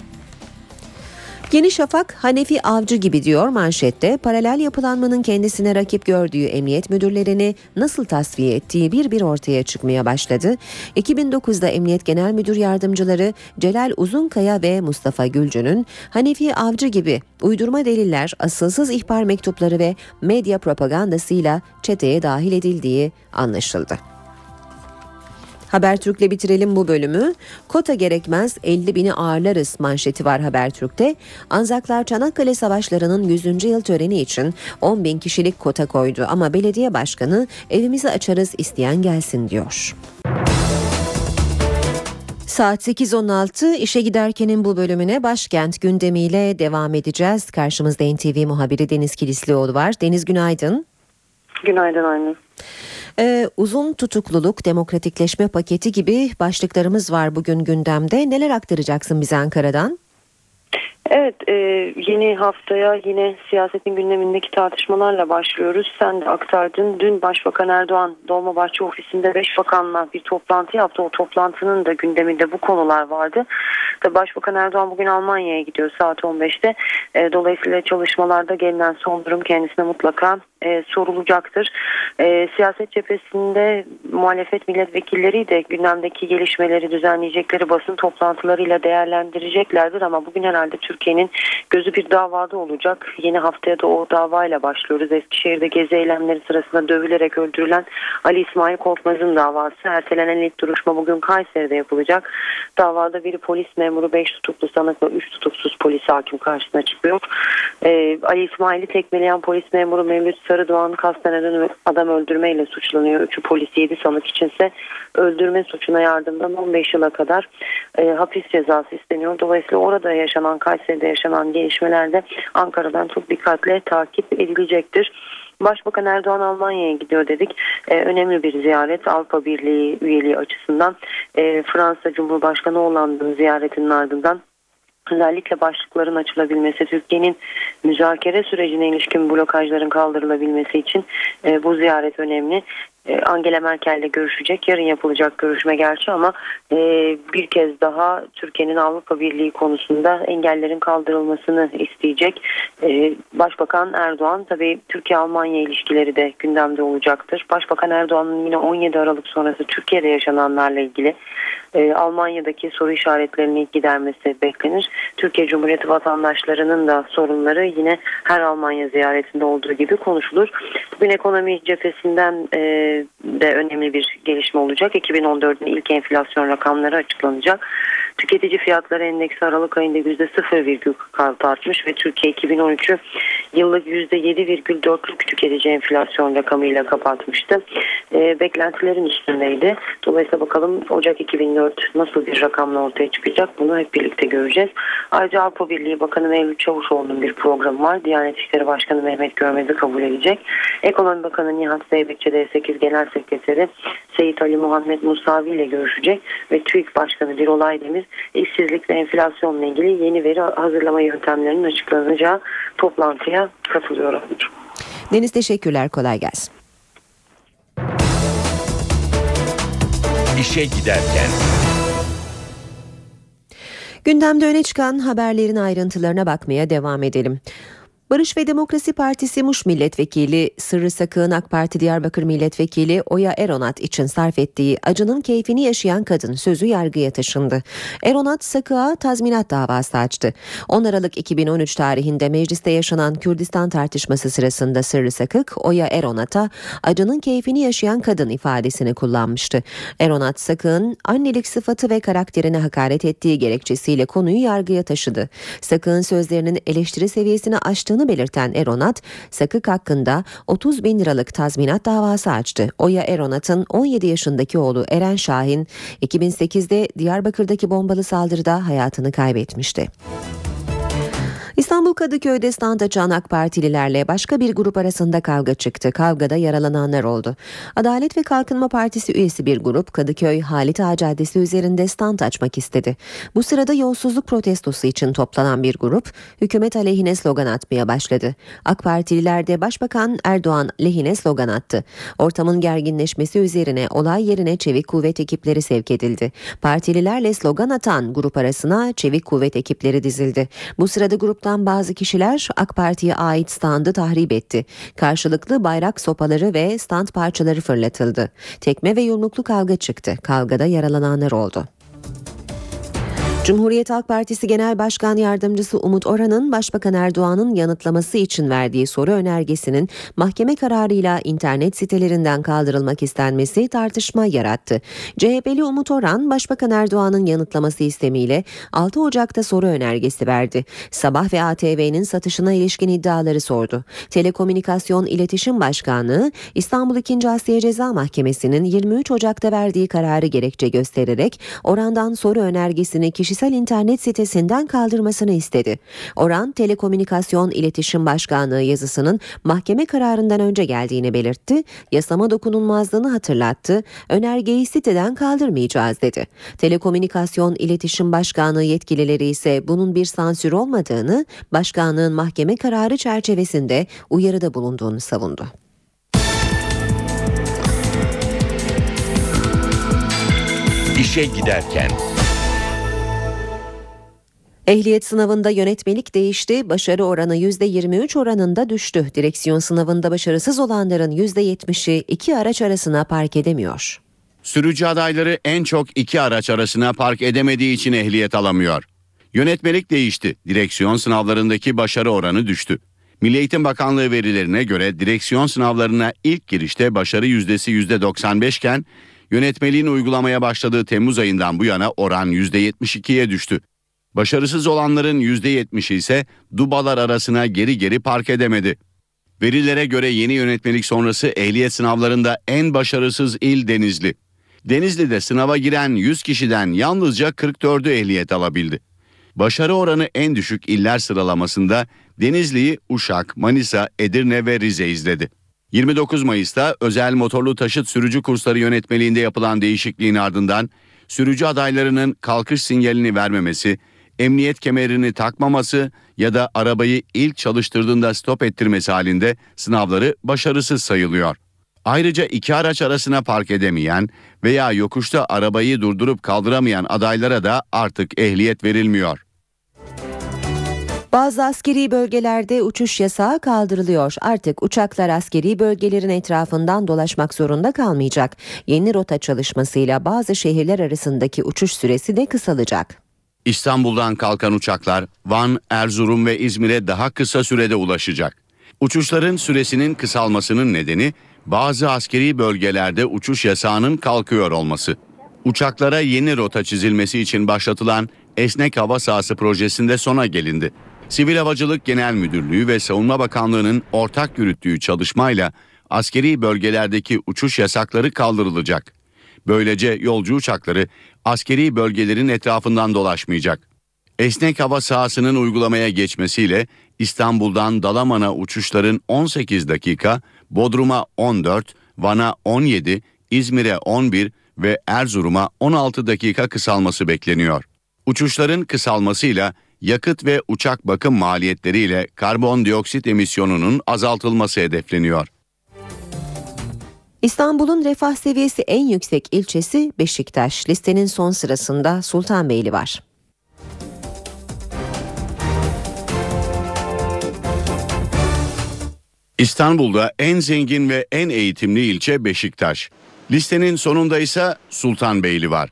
Yeni Şafak Hanefi Avcı gibi diyor manşette paralel yapılanmanın kendisine rakip gördüğü emniyet müdürlerini nasıl tasfiye ettiği bir bir ortaya çıkmaya başladı. 2009'da Emniyet Genel Müdür Yardımcıları Celal Uzunkaya ve Mustafa Gülcü'nün Hanefi Avcı gibi uydurma deliller, asılsız ihbar mektupları ve medya propagandasıyla çeteye dahil edildiği anlaşıldı. Habertürk'le bitirelim bu bölümü. Kota gerekmez 50 bini ağırlarız manşeti var Habertürk'te. Anzaklar Çanakkale Savaşları'nın 100. yıl töreni için 10 bin kişilik kota koydu ama belediye başkanı evimizi açarız isteyen gelsin diyor. Saat 8.16 işe giderkenin bu bölümüne başkent gündemiyle devam edeceğiz. Karşımızda NTV muhabiri Deniz Kilislioğlu var. Deniz günaydın. Günaydın Aynur. Ee, uzun tutukluluk, demokratikleşme paketi gibi başlıklarımız var bugün gündemde. Neler aktaracaksın bize Ankara'dan? Evet e, yeni haftaya yine siyasetin gündemindeki tartışmalarla başlıyoruz. Sen de aktardın. Dün Başbakan Erdoğan Dolmabahçe ofisinde 5 bakanla bir toplantı yaptı. O toplantının da gündeminde bu konular vardı. Tabii Başbakan Erdoğan bugün Almanya'ya gidiyor saat 15'te. E, dolayısıyla çalışmalarda gelinen son durum kendisine mutlaka e, sorulacaktır. E, siyaset cephesinde muhalefet milletvekilleri de gündemdeki gelişmeleri düzenleyecekleri basın toplantılarıyla değerlendireceklerdir ama bugün herhalde Türkiye'nin gözü bir davada olacak. Yeni haftaya da o davayla başlıyoruz. Eskişehir'de gezi eylemleri sırasında dövülerek öldürülen Ali İsmail Korkmaz'ın davası. Ertelenen ilk duruşma bugün Kayseri'de yapılacak. Davada biri polis memuru 5 tutuklu sanık ve 3 tutuksuz polis hakim karşısına çıkıyor. E, Ali İsmail'i tekmeleyen polis memuru Mevlüt Sarıdoğan kasten adam öldürmeyle suçlanıyor. Üçü polis 7 sanık içinse öldürme suçuna yardımdan 15 yıla kadar e, hapis cezası isteniyor. Dolayısıyla orada yaşanan Kayseri'de yaşanan gelişmelerde Ankara'dan çok dikkatle takip edilecektir. Başbakan Erdoğan Almanya'ya gidiyor dedik. Ee, önemli bir ziyaret Avrupa Birliği üyeliği açısından. Ee, Fransa Cumhurbaşkanı Hollanda'nın ziyaretinin ardından özellikle başlıkların açılabilmesi, Türkiye'nin müzakere sürecine ilişkin blokajların kaldırılabilmesi için e, bu ziyaret önemli. E, Angela Merkel ile görüşecek. Yarın yapılacak görüşme gerçi ama e, bir kez daha Türkiye'nin Avrupa Birliği konusunda engellerin kaldırılmasını isteyecek. E, Başbakan Erdoğan tabii Türkiye-Almanya ilişkileri de gündemde olacaktır. Başbakan Erdoğan'ın yine 17 Aralık sonrası Türkiye'de yaşananlarla ilgili Almanya'daki soru işaretlerini gidermesi beklenir. Türkiye Cumhuriyeti vatandaşlarının da sorunları yine her Almanya ziyaretinde olduğu gibi konuşulur. Bugün ekonomi cephesinden de önemli bir gelişme olacak. 2014'ün ilk enflasyon rakamları açıklanacak. Tüketici fiyatları endeksi Aralık ayında %0,6 artmış ve Türkiye 2013'ü yıllık %7,4'lük tüketici enflasyon rakamıyla kapatmıştı. E, beklentilerin üstündeydi. Dolayısıyla bakalım Ocak 2004 nasıl bir rakamla ortaya çıkacak bunu hep birlikte göreceğiz. Ayrıca Avrupa Birliği Bakanı Mevlüt Çavuşoğlu'nun bir programı var. Diyanet İşleri Başkanı Mehmet Görmez'i kabul edecek. Ekonomi Bakanı Nihat Zeybekçi D8 Genel Sekreteri Seyit Ali Muhammed Musavi ile görüşecek ve TÜİK Başkanı Birol Aydemir işsizlik ve enflasyonla ilgili yeni veri hazırlama yöntemlerinin açıklanacağı toplantıya katılıyor. Deniz teşekkürler kolay gelsin. İşe giderken. Gündemde öne çıkan haberlerin ayrıntılarına bakmaya devam edelim. Barış ve Demokrasi Partisi Muş Milletvekili Sırrı Sakı'nın AK Parti Diyarbakır Milletvekili Oya Eronat için sarf ettiği acının keyfini yaşayan kadın sözü yargıya taşındı. Eronat Sakı'a tazminat davası açtı. 10 Aralık 2013 tarihinde mecliste yaşanan Kürdistan tartışması sırasında Sırrı Sakık Oya Eronat'a acının keyfini yaşayan kadın ifadesini kullanmıştı. Eronat Sakık'ın annelik sıfatı ve karakterine hakaret ettiği gerekçesiyle konuyu yargıya taşıdı. Sakık'ın sözlerinin eleştiri seviyesini aştığını belirten Eronat, Sakık hakkında 30 bin liralık tazminat davası açtı. Oya Eronat'ın 17 yaşındaki oğlu Eren Şahin 2008'de Diyarbakır'daki bombalı saldırıda hayatını kaybetmişti. İstanbul Kadıköy'de stand açan AK Partililerle başka bir grup arasında kavga çıktı. Kavgada yaralananlar oldu. Adalet ve Kalkınma Partisi üyesi bir grup Kadıköy Halit Ağa Caddesi üzerinde stand açmak istedi. Bu sırada yolsuzluk protestosu için toplanan bir grup hükümet aleyhine slogan atmaya başladı. AK Partililer de Başbakan Erdoğan lehine slogan attı. Ortamın gerginleşmesi üzerine olay yerine çevik kuvvet ekipleri sevk edildi. Partililerle slogan atan grup arasına çevik kuvvet ekipleri dizildi. Bu sırada gruptan bazı kişiler AK Parti'ye ait standı tahrip etti. Karşılıklı bayrak sopaları ve stand parçaları fırlatıldı. Tekme ve yumruklu kavga çıktı. Kavgada yaralananlar oldu. Cumhuriyet Halk Partisi Genel Başkan Yardımcısı Umut Oran'ın Başbakan Erdoğan'ın yanıtlaması için verdiği soru önergesinin mahkeme kararıyla internet sitelerinden kaldırılmak istenmesi tartışma yarattı. CHP'li Umut Oran, Başbakan Erdoğan'ın yanıtlaması istemiyle 6 Ocak'ta soru önergesi verdi. Sabah ve ATV'nin satışına ilişkin iddiaları sordu. Telekomünikasyon İletişim Başkanlığı, İstanbul 2. Asya Ceza Mahkemesi'nin 23 Ocak'ta verdiği kararı gerekçe göstererek Oran'dan soru önergesini kişisel internet sitesinden kaldırmasını istedi. Oran Telekomünikasyon İletişim Başkanlığı yazısının mahkeme kararından önce geldiğini belirtti, yasama dokunulmazlığını hatırlattı, önergeyi siteden kaldırmayacağız dedi. Telekomünikasyon İletişim Başkanlığı yetkilileri ise bunun bir sansür olmadığını, başkanlığın mahkeme kararı çerçevesinde uyarıda bulunduğunu savundu. İşe giderken Ehliyet sınavında yönetmelik değişti, başarı oranı %23 oranında düştü. Direksiyon sınavında başarısız olanların %70'i iki araç arasına park edemiyor. Sürücü adayları en çok iki araç arasına park edemediği için ehliyet alamıyor. Yönetmelik değişti. Direksiyon sınavlarındaki başarı oranı düştü. Milli Eğitim Bakanlığı verilerine göre direksiyon sınavlarına ilk girişte başarı yüzdesi %95 iken yönetmeliğin uygulamaya başladığı Temmuz ayından bu yana oran %72'ye düştü. Başarısız olanların %70'i ise dubalar arasına geri geri park edemedi. Verilere göre yeni yönetmelik sonrası ehliyet sınavlarında en başarısız il Denizli. Denizli'de sınava giren 100 kişiden yalnızca 44'ü ehliyet alabildi. Başarı oranı en düşük iller sıralamasında Denizli'yi Uşak, Manisa, Edirne ve Rize izledi. 29 Mayıs'ta özel motorlu taşıt sürücü kursları yönetmeliğinde yapılan değişikliğin ardından sürücü adaylarının kalkış sinyalini vermemesi, emniyet kemerini takmaması ya da arabayı ilk çalıştırdığında stop ettirmesi halinde sınavları başarısız sayılıyor. Ayrıca iki araç arasına park edemeyen veya yokuşta arabayı durdurup kaldıramayan adaylara da artık ehliyet verilmiyor. Bazı askeri bölgelerde uçuş yasağı kaldırılıyor. Artık uçaklar askeri bölgelerin etrafından dolaşmak zorunda kalmayacak. Yeni rota çalışmasıyla bazı şehirler arasındaki uçuş süresi de kısalacak. İstanbul'dan kalkan uçaklar Van, Erzurum ve İzmir'e daha kısa sürede ulaşacak. Uçuşların süresinin kısalmasının nedeni bazı askeri bölgelerde uçuş yasağının kalkıyor olması. Uçaklara yeni rota çizilmesi için başlatılan Esnek Hava Sahası projesinde sona gelindi. Sivil Havacılık Genel Müdürlüğü ve Savunma Bakanlığı'nın ortak yürüttüğü çalışmayla askeri bölgelerdeki uçuş yasakları kaldırılacak. Böylece yolcu uçakları askeri bölgelerin etrafından dolaşmayacak. Esnek hava sahasının uygulamaya geçmesiyle İstanbul'dan Dalaman'a uçuşların 18 dakika, Bodrum'a 14, Van'a 17, İzmir'e 11 ve Erzurum'a 16 dakika kısalması bekleniyor. Uçuşların kısalmasıyla yakıt ve uçak bakım maliyetleriyle karbondioksit emisyonunun azaltılması hedefleniyor. İstanbul'un refah seviyesi en yüksek ilçesi Beşiktaş. Listenin son sırasında Sultanbeyli var. İstanbul'da en zengin ve en eğitimli ilçe Beşiktaş. Listenin sonunda ise Sultanbeyli var.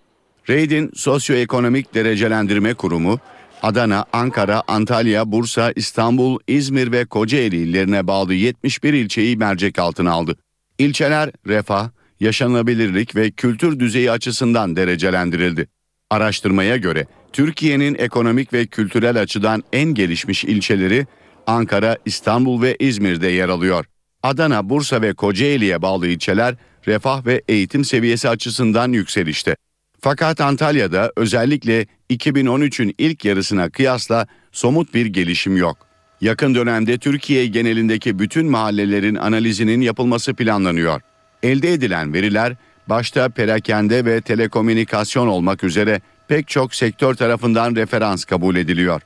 Reyd'in sosyoekonomik derecelendirme kurumu Adana, Ankara, Antalya, Bursa, İstanbul, İzmir ve Kocaeli illerine bağlı 71 ilçeyi mercek altına aldı. İlçeler refah, yaşanabilirlik ve kültür düzeyi açısından derecelendirildi. Araştırmaya göre Türkiye'nin ekonomik ve kültürel açıdan en gelişmiş ilçeleri Ankara, İstanbul ve İzmir'de yer alıyor. Adana, Bursa ve Kocaeli'ye bağlı ilçeler refah ve eğitim seviyesi açısından yükselişte. Fakat Antalya'da özellikle 2013'ün ilk yarısına kıyasla somut bir gelişim yok. Yakın dönemde Türkiye genelindeki bütün mahallelerin analizinin yapılması planlanıyor. Elde edilen veriler başta perakende ve telekomünikasyon olmak üzere pek çok sektör tarafından referans kabul ediliyor.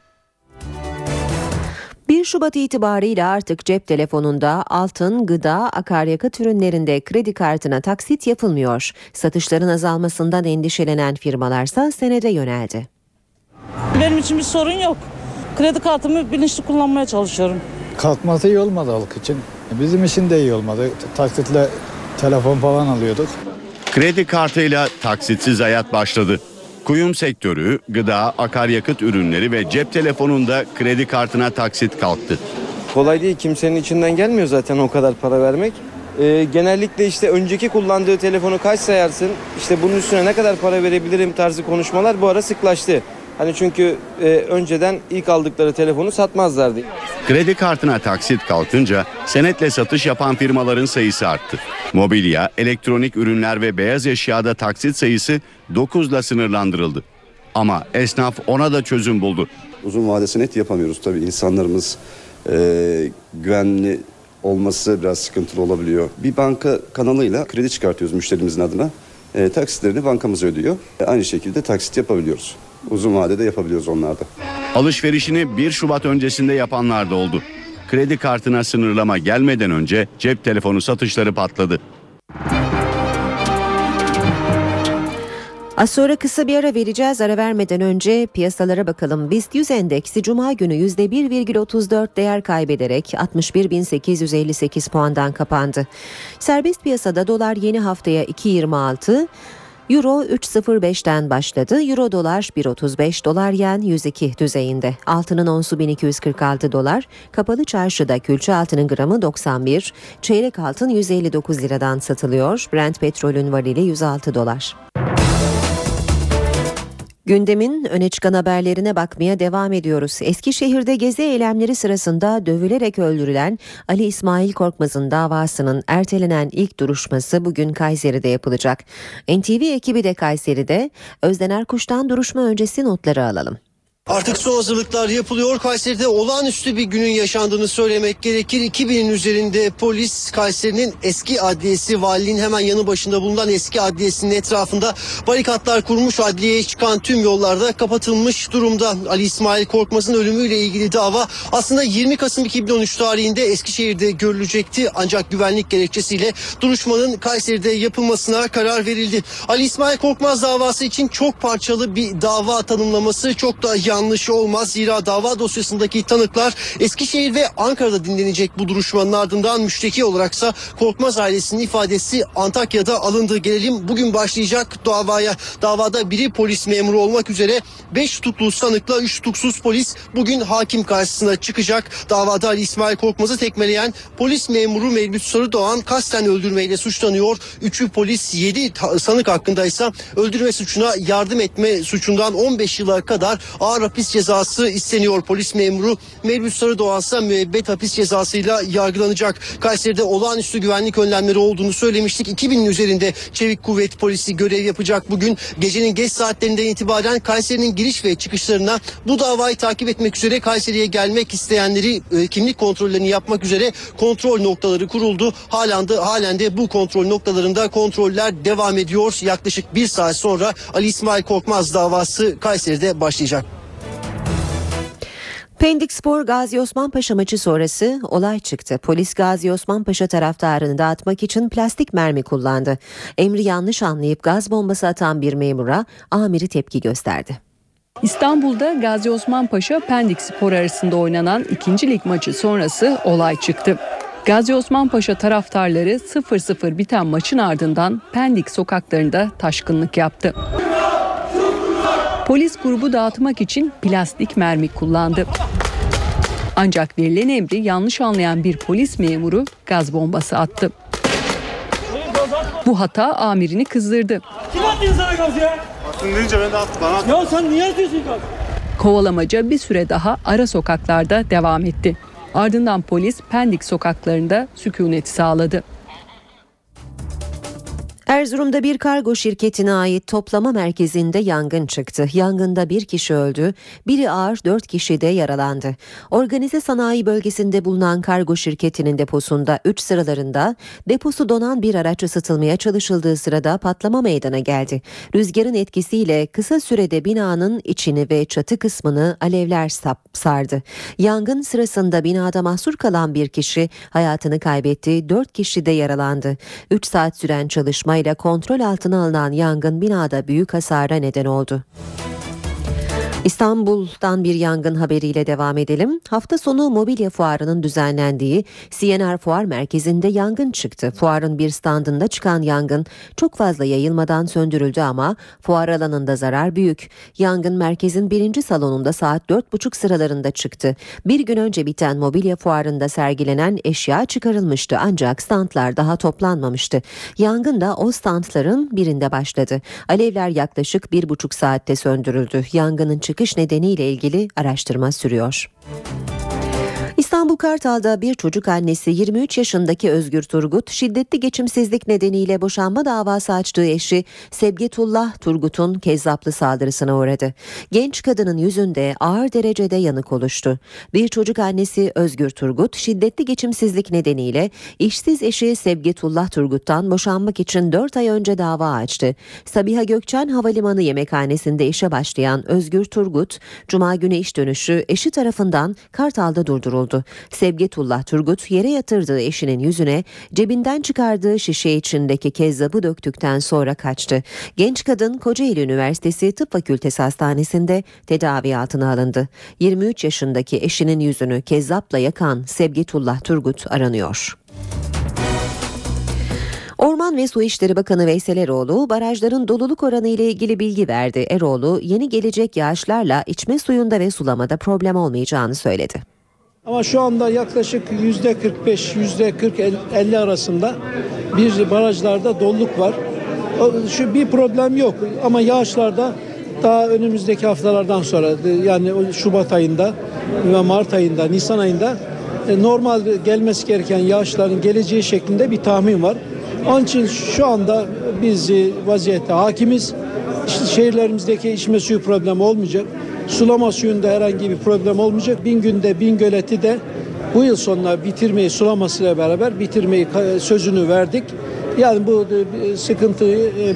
1 Şubat itibariyle artık cep telefonunda altın, gıda, akaryakıt ürünlerinde kredi kartına taksit yapılmıyor. Satışların azalmasından endişelenen firmalarsa senede yöneldi. Benim için bir sorun yok. Kredi kartımı bilinçli kullanmaya çalışıyorum. Kalkması iyi olmadı halk için. Bizim için de iyi olmadı. Taksitle telefon falan alıyorduk. Kredi kartıyla taksitsiz hayat başladı. Kuyum sektörü, gıda, akaryakıt ürünleri ve cep telefonunda kredi kartına taksit kalktı. Kolay değil kimsenin içinden gelmiyor zaten o kadar para vermek. Ee, genellikle işte önceki kullandığı telefonu kaç sayarsın işte bunun üstüne ne kadar para verebilirim tarzı konuşmalar bu ara sıklaştı. Hani çünkü e, önceden ilk aldıkları telefonu satmazlardı. Kredi kartına taksit kalkınca senetle satış yapan firmaların sayısı arttı. Mobilya, elektronik ürünler ve beyaz eşyada taksit sayısı 9 ile sınırlandırıldı. Ama esnaf ona da çözüm buldu. Uzun vadesi net yapamıyoruz tabii insanlarımız e, güvenli olması biraz sıkıntılı olabiliyor. Bir banka kanalıyla kredi çıkartıyoruz müşterimizin adına. E, taksitlerini bankamız ödüyor. E, aynı şekilde taksit yapabiliyoruz. Uzun vadede yapabiliyoruz onlarda. Alışverişini 1 Şubat öncesinde yapanlar da oldu. Kredi kartına sınırlama gelmeden önce cep telefonu satışları patladı. Az sonra kısa bir ara vereceğiz. Ara vermeden önce piyasalara bakalım. BIST 100 endeksi Cuma günü %1,34 değer kaybederek 61.858 puandan kapandı. Serbest piyasada dolar yeni haftaya 2.26, Euro 3.05'ten başladı. Euro dolar 1.35, dolar yen 102 düzeyinde. Altının onsu 1246 dolar. Kapalı çarşıda külçe altının gramı 91, çeyrek altın 159 liradan satılıyor. Brent petrolün varili 106 dolar. Gündemin öne çıkan haberlerine bakmaya devam ediyoruz. Eskişehir'de gezi eylemleri sırasında dövülerek öldürülen Ali İsmail Korkmaz'ın davasının ertelenen ilk duruşması bugün Kayseri'de yapılacak. NTV ekibi de Kayseri'de. Özden Erkuş'tan duruşma öncesi notları alalım. Artık son hazırlıklar yapılıyor. Kayseri'de olağanüstü bir günün yaşandığını söylemek gerekir. 2000'in üzerinde polis Kayseri'nin eski adliyesi valiliğin hemen yanı başında bulunan eski adliyesinin etrafında barikatlar kurmuş. Adliyeye çıkan tüm yollarda kapatılmış durumda. Ali İsmail Korkmaz'ın ölümüyle ilgili dava aslında 20 Kasım 2013 tarihinde Eskişehir'de görülecekti. Ancak güvenlik gerekçesiyle duruşmanın Kayseri'de yapılmasına karar verildi. Ali İsmail Korkmaz davası için çok parçalı bir dava tanımlaması çok da yanlış olmaz. Zira dava dosyasındaki tanıklar Eskişehir ve Ankara'da dinlenecek bu duruşmanın ardından müşteki olaraksa Korkmaz ailesinin ifadesi Antakya'da alındı. Gelelim bugün başlayacak davaya. Davada biri polis memuru olmak üzere 5 tutuklu sanıkla 3 tutuksuz polis bugün hakim karşısına çıkacak. Davada Ali İsmail Korkmaz'ı tekmeleyen polis memuru Mevlüt Sarıdoğan kasten öldürmeyle suçlanıyor. 3'ü polis 7 sanık hakkında ise öldürme suçuna yardım etme suçundan 15 yıla kadar ağır hapis cezası isteniyor. Polis memuru Mevlüt Sarıdoğan ise müebbet hapis cezasıyla yargılanacak. Kayseri'de olağanüstü güvenlik önlemleri olduğunu söylemiştik. 2000'in üzerinde çevik kuvvet polisi görev yapacak bugün. Gecenin geç saatlerinden itibaren Kayseri'nin giriş ve çıkışlarına bu davayı takip etmek üzere Kayseri'ye gelmek isteyenleri e, kimlik kontrollerini yapmak üzere kontrol noktaları kuruldu. Halen de, halen de bu kontrol noktalarında kontroller devam ediyor. Yaklaşık bir saat sonra Ali İsmail Korkmaz davası Kayseri'de başlayacak. Pendik Spor Gazi Osman Paşa maçı sonrası olay çıktı. Polis Gazi Osman Paşa taraftarını dağıtmak için plastik mermi kullandı. Emri yanlış anlayıp gaz bombası atan bir memura amiri tepki gösterdi. İstanbul'da Gazi Osman Paşa Pendik Spor arasında oynanan ikinci lig maçı sonrası olay çıktı. Gazi Osman Paşa taraftarları 0-0 biten maçın ardından Pendik sokaklarında taşkınlık yaptı. Polis grubu dağıtmak için plastik mermi kullandı. Ancak verilen emri yanlış anlayan bir polis memuru gaz bombası attı. Bu hata amirini kızdırdı. Kim attı sana gaz ya? Attın deyince ben de attım. Bana attım. Ya sen niye atıyorsun gaz? Kovalamaca bir süre daha ara sokaklarda devam etti. Ardından polis Pendik sokaklarında sükuneti sağladı. Erzurum'da bir kargo şirketine ait toplama merkezinde yangın çıktı. Yangında bir kişi öldü, biri ağır dört kişi de yaralandı. Organize sanayi bölgesinde bulunan kargo şirketinin deposunda 3 sıralarında deposu donan bir araç ısıtılmaya çalışıldığı sırada patlama meydana geldi. Rüzgarın etkisiyle kısa sürede binanın içini ve çatı kısmını alevler sardı. Yangın sırasında binada mahsur kalan bir kişi hayatını kaybetti, 4 kişi de yaralandı. 3 saat süren çalışma ile kontrol altına alınan yangın binada büyük hasara neden oldu. İstanbul'dan bir yangın haberiyle devam edelim. Hafta sonu mobilya fuarının düzenlendiği CNR Fuar Merkezi'nde yangın çıktı. Fuarın bir standında çıkan yangın çok fazla yayılmadan söndürüldü ama fuar alanında zarar büyük. Yangın merkezin birinci salonunda saat 4.30 sıralarında çıktı. Bir gün önce biten mobilya fuarında sergilenen eşya çıkarılmıştı ancak standlar daha toplanmamıştı. Yangın da o standların birinde başladı. Alevler yaklaşık bir buçuk saatte söndürüldü. Yangının çıkış nedeniyle ilgili araştırma sürüyor. İstanbul Kartal'da bir çocuk annesi 23 yaşındaki Özgür Turgut şiddetli geçimsizlik nedeniyle boşanma davası açtığı eşi Sebgetullah Turgut'un kezzaplı saldırısına uğradı. Genç kadının yüzünde ağır derecede yanık oluştu. Bir çocuk annesi Özgür Turgut şiddetli geçimsizlik nedeniyle işsiz eşi Sebgetullah Turgut'tan boşanmak için 4 ay önce dava açtı. Sabiha Gökçen Havalimanı yemekhanesinde işe başlayan Özgür Turgut, Cuma günü iş dönüşü eşi tarafından Kartal'da durduruldu. Sevgetullah Turgut yere yatırdığı eşinin yüzüne cebinden çıkardığı şişe içindeki kezzabı döktükten sonra kaçtı. Genç kadın Kocaeli Üniversitesi Tıp Fakültesi Hastanesi'nde tedavi altına alındı. 23 yaşındaki eşinin yüzünü kezzapla yakan Sevgetullah Turgut aranıyor. Orman ve Su İşleri Bakanı Veysel Eroğlu barajların doluluk oranı ile ilgili bilgi verdi. Eroğlu yeni gelecek yağışlarla içme suyunda ve sulamada problem olmayacağını söyledi. Ama şu anda yaklaşık yüzde 45, yüzde 40-50 arasında bir barajlarda doluluk var. Şu bir problem yok ama yağışlarda daha önümüzdeki haftalardan sonra yani Şubat ayında ve Mart ayında, Nisan ayında normal gelmesi gereken yağışların geleceği şeklinde bir tahmin var. Onun için şu anda biz vaziyette hakimiz. İşte şehirlerimizdeki içme suyu problemi olmayacak. Sulama suyunda herhangi bir problem olmayacak. Bin günde bin göleti de bu yıl sonuna bitirmeyi sulamasıyla beraber bitirmeyi sözünü verdik. Yani bu sıkıntı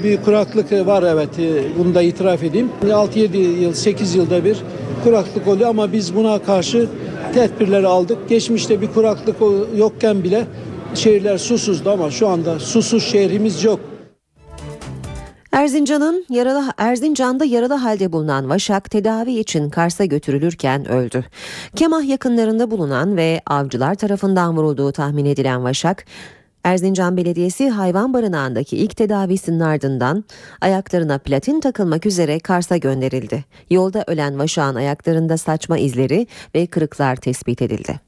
bir kuraklık var evet bunu da itiraf edeyim. 6-7 yıl 8 yılda bir kuraklık oluyor ama biz buna karşı tedbirleri aldık. Geçmişte bir kuraklık yokken bile şehirler susuzdu ama şu anda susuz şehrimiz yok. Erzincan'ın yaralı Erzincan'da yaralı halde bulunan Vaşak tedavi için Kars'a götürülürken öldü. Kemah yakınlarında bulunan ve avcılar tarafından vurulduğu tahmin edilen Vaşak Erzincan Belediyesi hayvan barınağındaki ilk tedavisinin ardından ayaklarına platin takılmak üzere Kars'a gönderildi. Yolda ölen Vaşak'ın ayaklarında saçma izleri ve kırıklar tespit edildi.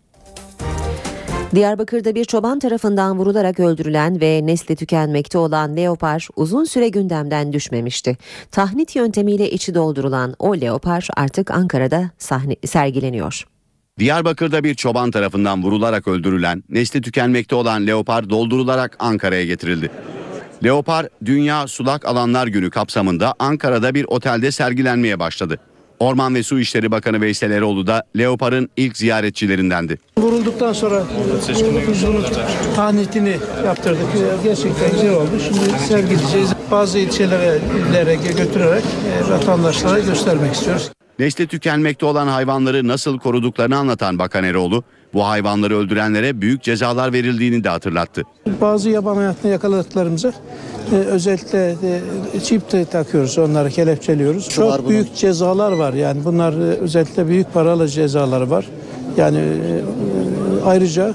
Diyarbakır'da bir çoban tarafından vurularak öldürülen ve nesli tükenmekte olan leopar uzun süre gündemden düşmemişti. Tahnit yöntemiyle içi doldurulan o leopar artık Ankara'da sahne, sergileniyor. Diyarbakır'da bir çoban tarafından vurularak öldürülen, nesli tükenmekte olan leopar doldurularak Ankara'ya getirildi. Leopar Dünya Sulak Alanlar Günü kapsamında Ankara'da bir otelde sergilenmeye başladı. Orman ve Su İşleri Bakanı Veysel Eroğlu da Leopar'ın ilk ziyaretçilerindendi. Vurulduktan sonra kuzunun tahnitini yaptırdık. Gerçekten güzel oldu. Şimdi sergileyeceğiz. Bazı ilçelere, illere götürerek e, vatandaşlara göstermek istiyoruz. Nesli tükenmekte olan hayvanları nasıl koruduklarını anlatan Bakan Eroğlu, bu hayvanları öldürenlere büyük cezalar verildiğini de hatırlattı. Bazı yaban hayatını yakaladıklarımıza e, özellikle e, çip takıyoruz, onları kelepçeliyoruz. Çok büyük cezalar var yani bunlar e, özellikle büyük paralı cezaları var. Yani e, ayrıca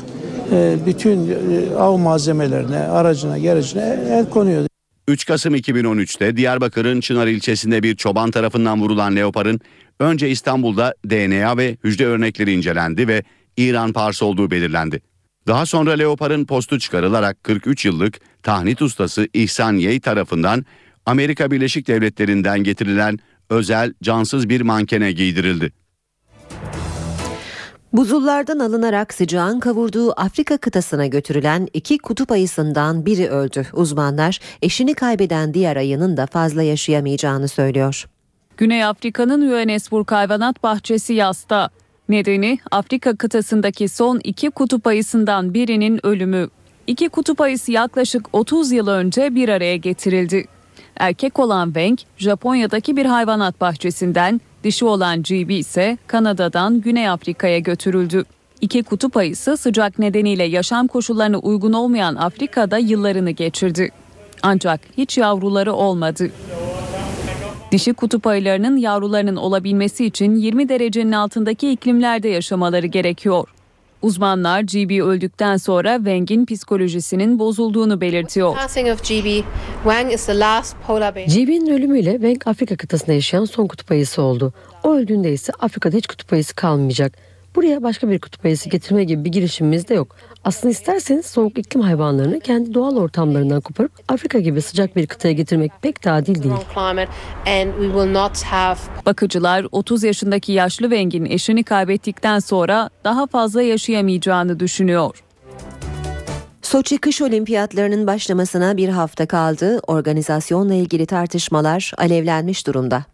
e, bütün e, av malzemelerine, aracına, gerecine el konuyor. 3 Kasım 2013'te Diyarbakır'ın Çınar ilçesinde bir çoban tarafından vurulan leoparın önce İstanbul'da DNA ve hücre örnekleri incelendi ve İran parsı olduğu belirlendi. Daha sonra leoparın postu çıkarılarak 43 yıllık tahnit ustası İhsan Yey tarafından Amerika Birleşik Devletleri'nden getirilen özel cansız bir mankene giydirildi. Buzullardan alınarak sıcağın kavurduğu Afrika kıtasına götürülen iki kutup ayısından biri öldü. Uzmanlar eşini kaybeden diğer ayının da fazla yaşayamayacağını söylüyor. Güney Afrika'nın Johannesburg Hayvanat Bahçesi yasta. Nedeni Afrika kıtasındaki son iki kutup ayısından birinin ölümü. İki kutup ayısı yaklaşık 30 yıl önce bir araya getirildi. Erkek olan Weng, Japonya'daki bir hayvanat bahçesinden, dişi olan GB ise Kanada'dan Güney Afrika'ya götürüldü. İki kutup ayısı sıcak nedeniyle yaşam koşullarına uygun olmayan Afrika'da yıllarını geçirdi. Ancak hiç yavruları olmadı. Dişi kutup ayılarının yavrularının olabilmesi için 20 derecenin altındaki iklimlerde yaşamaları gerekiyor. Uzmanlar GB öldükten sonra Weng'in psikolojisinin bozulduğunu belirtiyor. GB'nin ölümüyle Weng Afrika kıtasında yaşayan son kutup ayısı oldu. O öldüğünde ise Afrika'da hiç kutup ayısı kalmayacak. Buraya başka bir kutup ayısı getirme gibi bir girişimimiz de yok. Aslında isterseniz soğuk iklim hayvanlarını kendi doğal ortamlarından koparıp Afrika gibi sıcak bir kıtaya getirmek pek de adil değil. Bakıcılar 30 yaşındaki yaşlı Weng'in eşini kaybettikten sonra daha fazla yaşayamayacağını düşünüyor. Soçi kış olimpiyatlarının başlamasına bir hafta kaldı. Organizasyonla ilgili tartışmalar alevlenmiş durumda.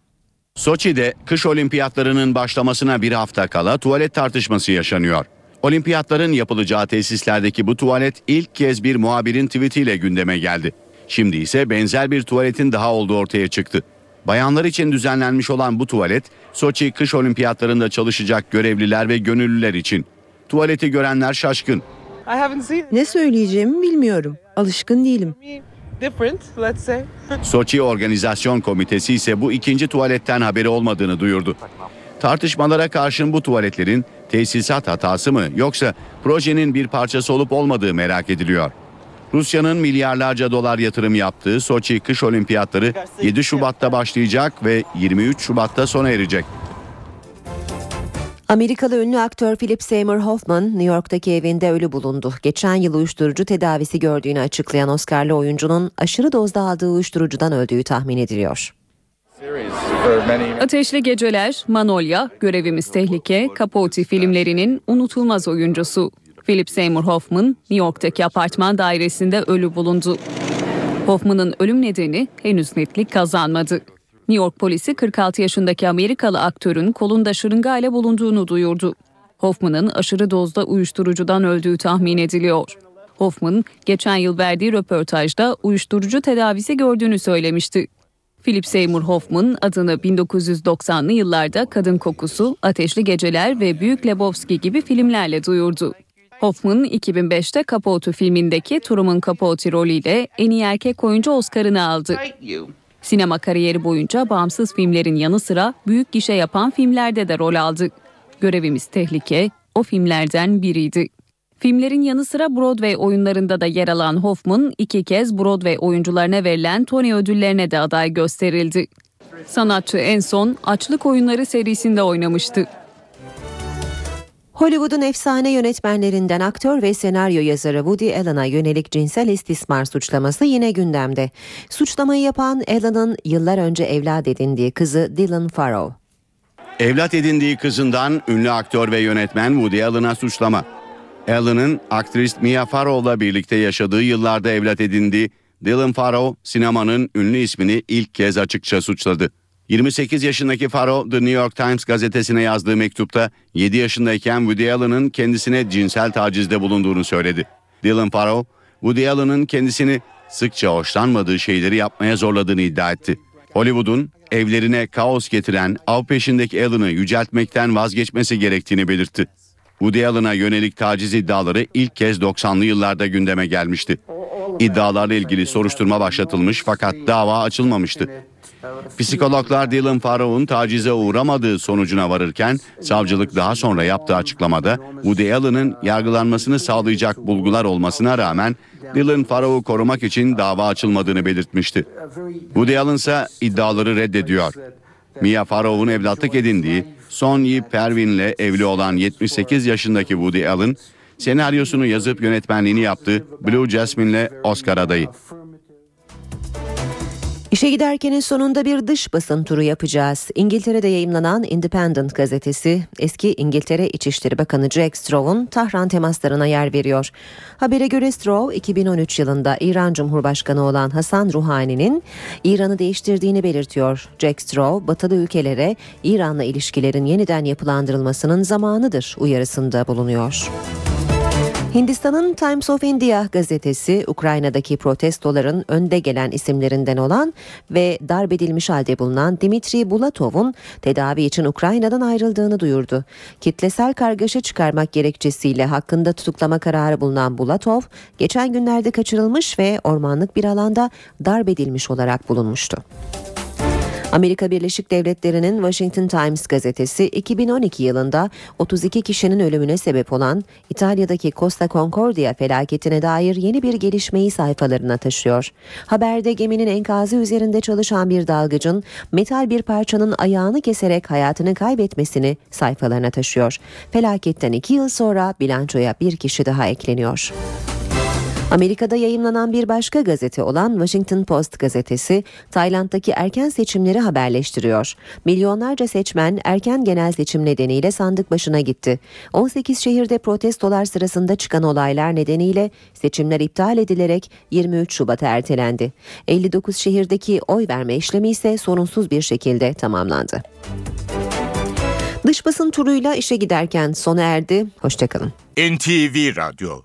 Soçi'de kış olimpiyatlarının başlamasına bir hafta kala tuvalet tartışması yaşanıyor. Olimpiyatların yapılacağı tesislerdeki bu tuvalet ilk kez bir muhabirin tweetiyle gündeme geldi. Şimdi ise benzer bir tuvaletin daha olduğu ortaya çıktı. Bayanlar için düzenlenmiş olan bu tuvalet, Soçi kış olimpiyatlarında çalışacak görevliler ve gönüllüler için. Tuvaleti görenler şaşkın. Ne söyleyeceğimi bilmiyorum. Alışkın değilim. Soçi Organizasyon Komitesi ise bu ikinci tuvaletten haberi olmadığını duyurdu. Tartışmalara karşın bu tuvaletlerin tesisat hatası mı yoksa projenin bir parçası olup olmadığı merak ediliyor. Rusya'nın milyarlarca dolar yatırım yaptığı Soçi kış olimpiyatları 7 Şubat'ta başlayacak ve 23 Şubat'ta sona erecek. Amerikalı ünlü aktör Philip Seymour Hoffman New York'taki evinde ölü bulundu. Geçen yıl uyuşturucu tedavisi gördüğünü açıklayan Oscar'lı oyuncunun aşırı dozda aldığı uyuşturucudan öldüğü tahmin ediliyor. Ateşli Geceler, Manolya, Görevimiz Tehlike, Capote filmlerinin unutulmaz oyuncusu. Philip Seymour Hoffman, New York'taki apartman dairesinde ölü bulundu. Hoffman'ın ölüm nedeni henüz netlik kazanmadı. New York polisi 46 yaşındaki Amerikalı aktörün kolunda şırınga ile bulunduğunu duyurdu. Hoffman'ın aşırı dozda uyuşturucudan öldüğü tahmin ediliyor. Hoffman, geçen yıl verdiği röportajda uyuşturucu tedavisi gördüğünü söylemişti. Philip Seymour Hoffman adını 1990'lı yıllarda Kadın Kokusu, Ateşli Geceler ve Büyük Lebowski gibi filmlerle duyurdu. Hoffman 2005'te Capote filmindeki Truman Capote rolüyle en iyi erkek oyuncu Oscar'ını aldı. Sinema kariyeri boyunca bağımsız filmlerin yanı sıra büyük gişe yapan filmlerde de rol aldı. Görevimiz Tehlike o filmlerden biriydi. Filmlerin yanı sıra Broadway oyunlarında da yer alan Hoffman iki kez Broadway oyuncularına verilen Tony ödüllerine de aday gösterildi. Sanatçı en son Açlık Oyunları serisinde oynamıştı. Hollywood'un efsane yönetmenlerinden aktör ve senaryo yazarı Woody Allen'a yönelik cinsel istismar suçlaması yine gündemde. Suçlamayı yapan Allen'ın yıllar önce evlat edindiği kızı Dylan Farrow. Evlat edindiği kızından ünlü aktör ve yönetmen Woody Allen'a suçlama. Allen'ın aktris Mia Farrow'la birlikte yaşadığı yıllarda evlat edindiği Dylan Farrow sinemanın ünlü ismini ilk kez açıkça suçladı. 28 yaşındaki Farrow The New York Times gazetesine yazdığı mektupta 7 yaşındayken Woody Allen'ın kendisine cinsel tacizde bulunduğunu söyledi. Dylan Farrow, Woody Allen'ın kendisini sıkça hoşlanmadığı şeyleri yapmaya zorladığını iddia etti. Hollywood'un evlerine kaos getiren av peşindeki Allen'ı yüceltmekten vazgeçmesi gerektiğini belirtti. Woody Allen'a yönelik taciz iddiaları ilk kez 90'lı yıllarda gündeme gelmişti. İddialarla ilgili soruşturma başlatılmış fakat dava açılmamıştı. Psikologlar Dylan Farrow'un tacize uğramadığı sonucuna varırken savcılık daha sonra yaptığı açıklamada Woody Allen'ın yargılanmasını sağlayacak bulgular olmasına rağmen Dylan Farrow'u korumak için dava açılmadığını belirtmişti. Woody Allen ise iddiaları reddediyor. Mia Farrow'un evlatlık edindiği Sonny Pervin'le evli olan 78 yaşındaki Woody Allen senaryosunu yazıp yönetmenliğini yaptığı Blue Jasmine'le Oscar adayı. İşe giderkenin sonunda bir dış basın turu yapacağız. İngiltere'de yayımlanan Independent gazetesi eski İngiltere İçişleri Bakanı Jack Straw'un Tahran temaslarına yer veriyor. Habere göre Straw 2013 yılında İran Cumhurbaşkanı olan Hasan Ruhani'nin İran'ı değiştirdiğini belirtiyor. Jack Straw batılı ülkelere İran'la ilişkilerin yeniden yapılandırılmasının zamanıdır uyarısında bulunuyor. Hindistan'ın Times of India gazetesi Ukrayna'daki protestoların önde gelen isimlerinden olan ve darp edilmiş halde bulunan Dimitri Bulatov'un tedavi için Ukrayna'dan ayrıldığını duyurdu. Kitlesel kargaşa çıkarmak gerekçesiyle hakkında tutuklama kararı bulunan Bulatov geçen günlerde kaçırılmış ve ormanlık bir alanda darp edilmiş olarak bulunmuştu. Amerika Birleşik Devletleri'nin Washington Times gazetesi 2012 yılında 32 kişinin ölümüne sebep olan İtalya'daki Costa Concordia felaketine dair yeni bir gelişmeyi sayfalarına taşıyor. Haberde geminin enkazı üzerinde çalışan bir dalgıcın metal bir parçanın ayağını keserek hayatını kaybetmesini sayfalarına taşıyor. Felaketten iki yıl sonra bilançoya bir kişi daha ekleniyor. Amerika'da yayımlanan bir başka gazete olan Washington Post gazetesi Tayland'daki erken seçimleri haberleştiriyor. Milyonlarca seçmen erken genel seçim nedeniyle sandık başına gitti. 18 şehirde protestolar sırasında çıkan olaylar nedeniyle seçimler iptal edilerek 23 Şubat'a ertelendi. 59 şehirdeki oy verme işlemi ise sorunsuz bir şekilde tamamlandı. Dış basın turuyla işe giderken sona erdi. Hoşçakalın. NTV Radyo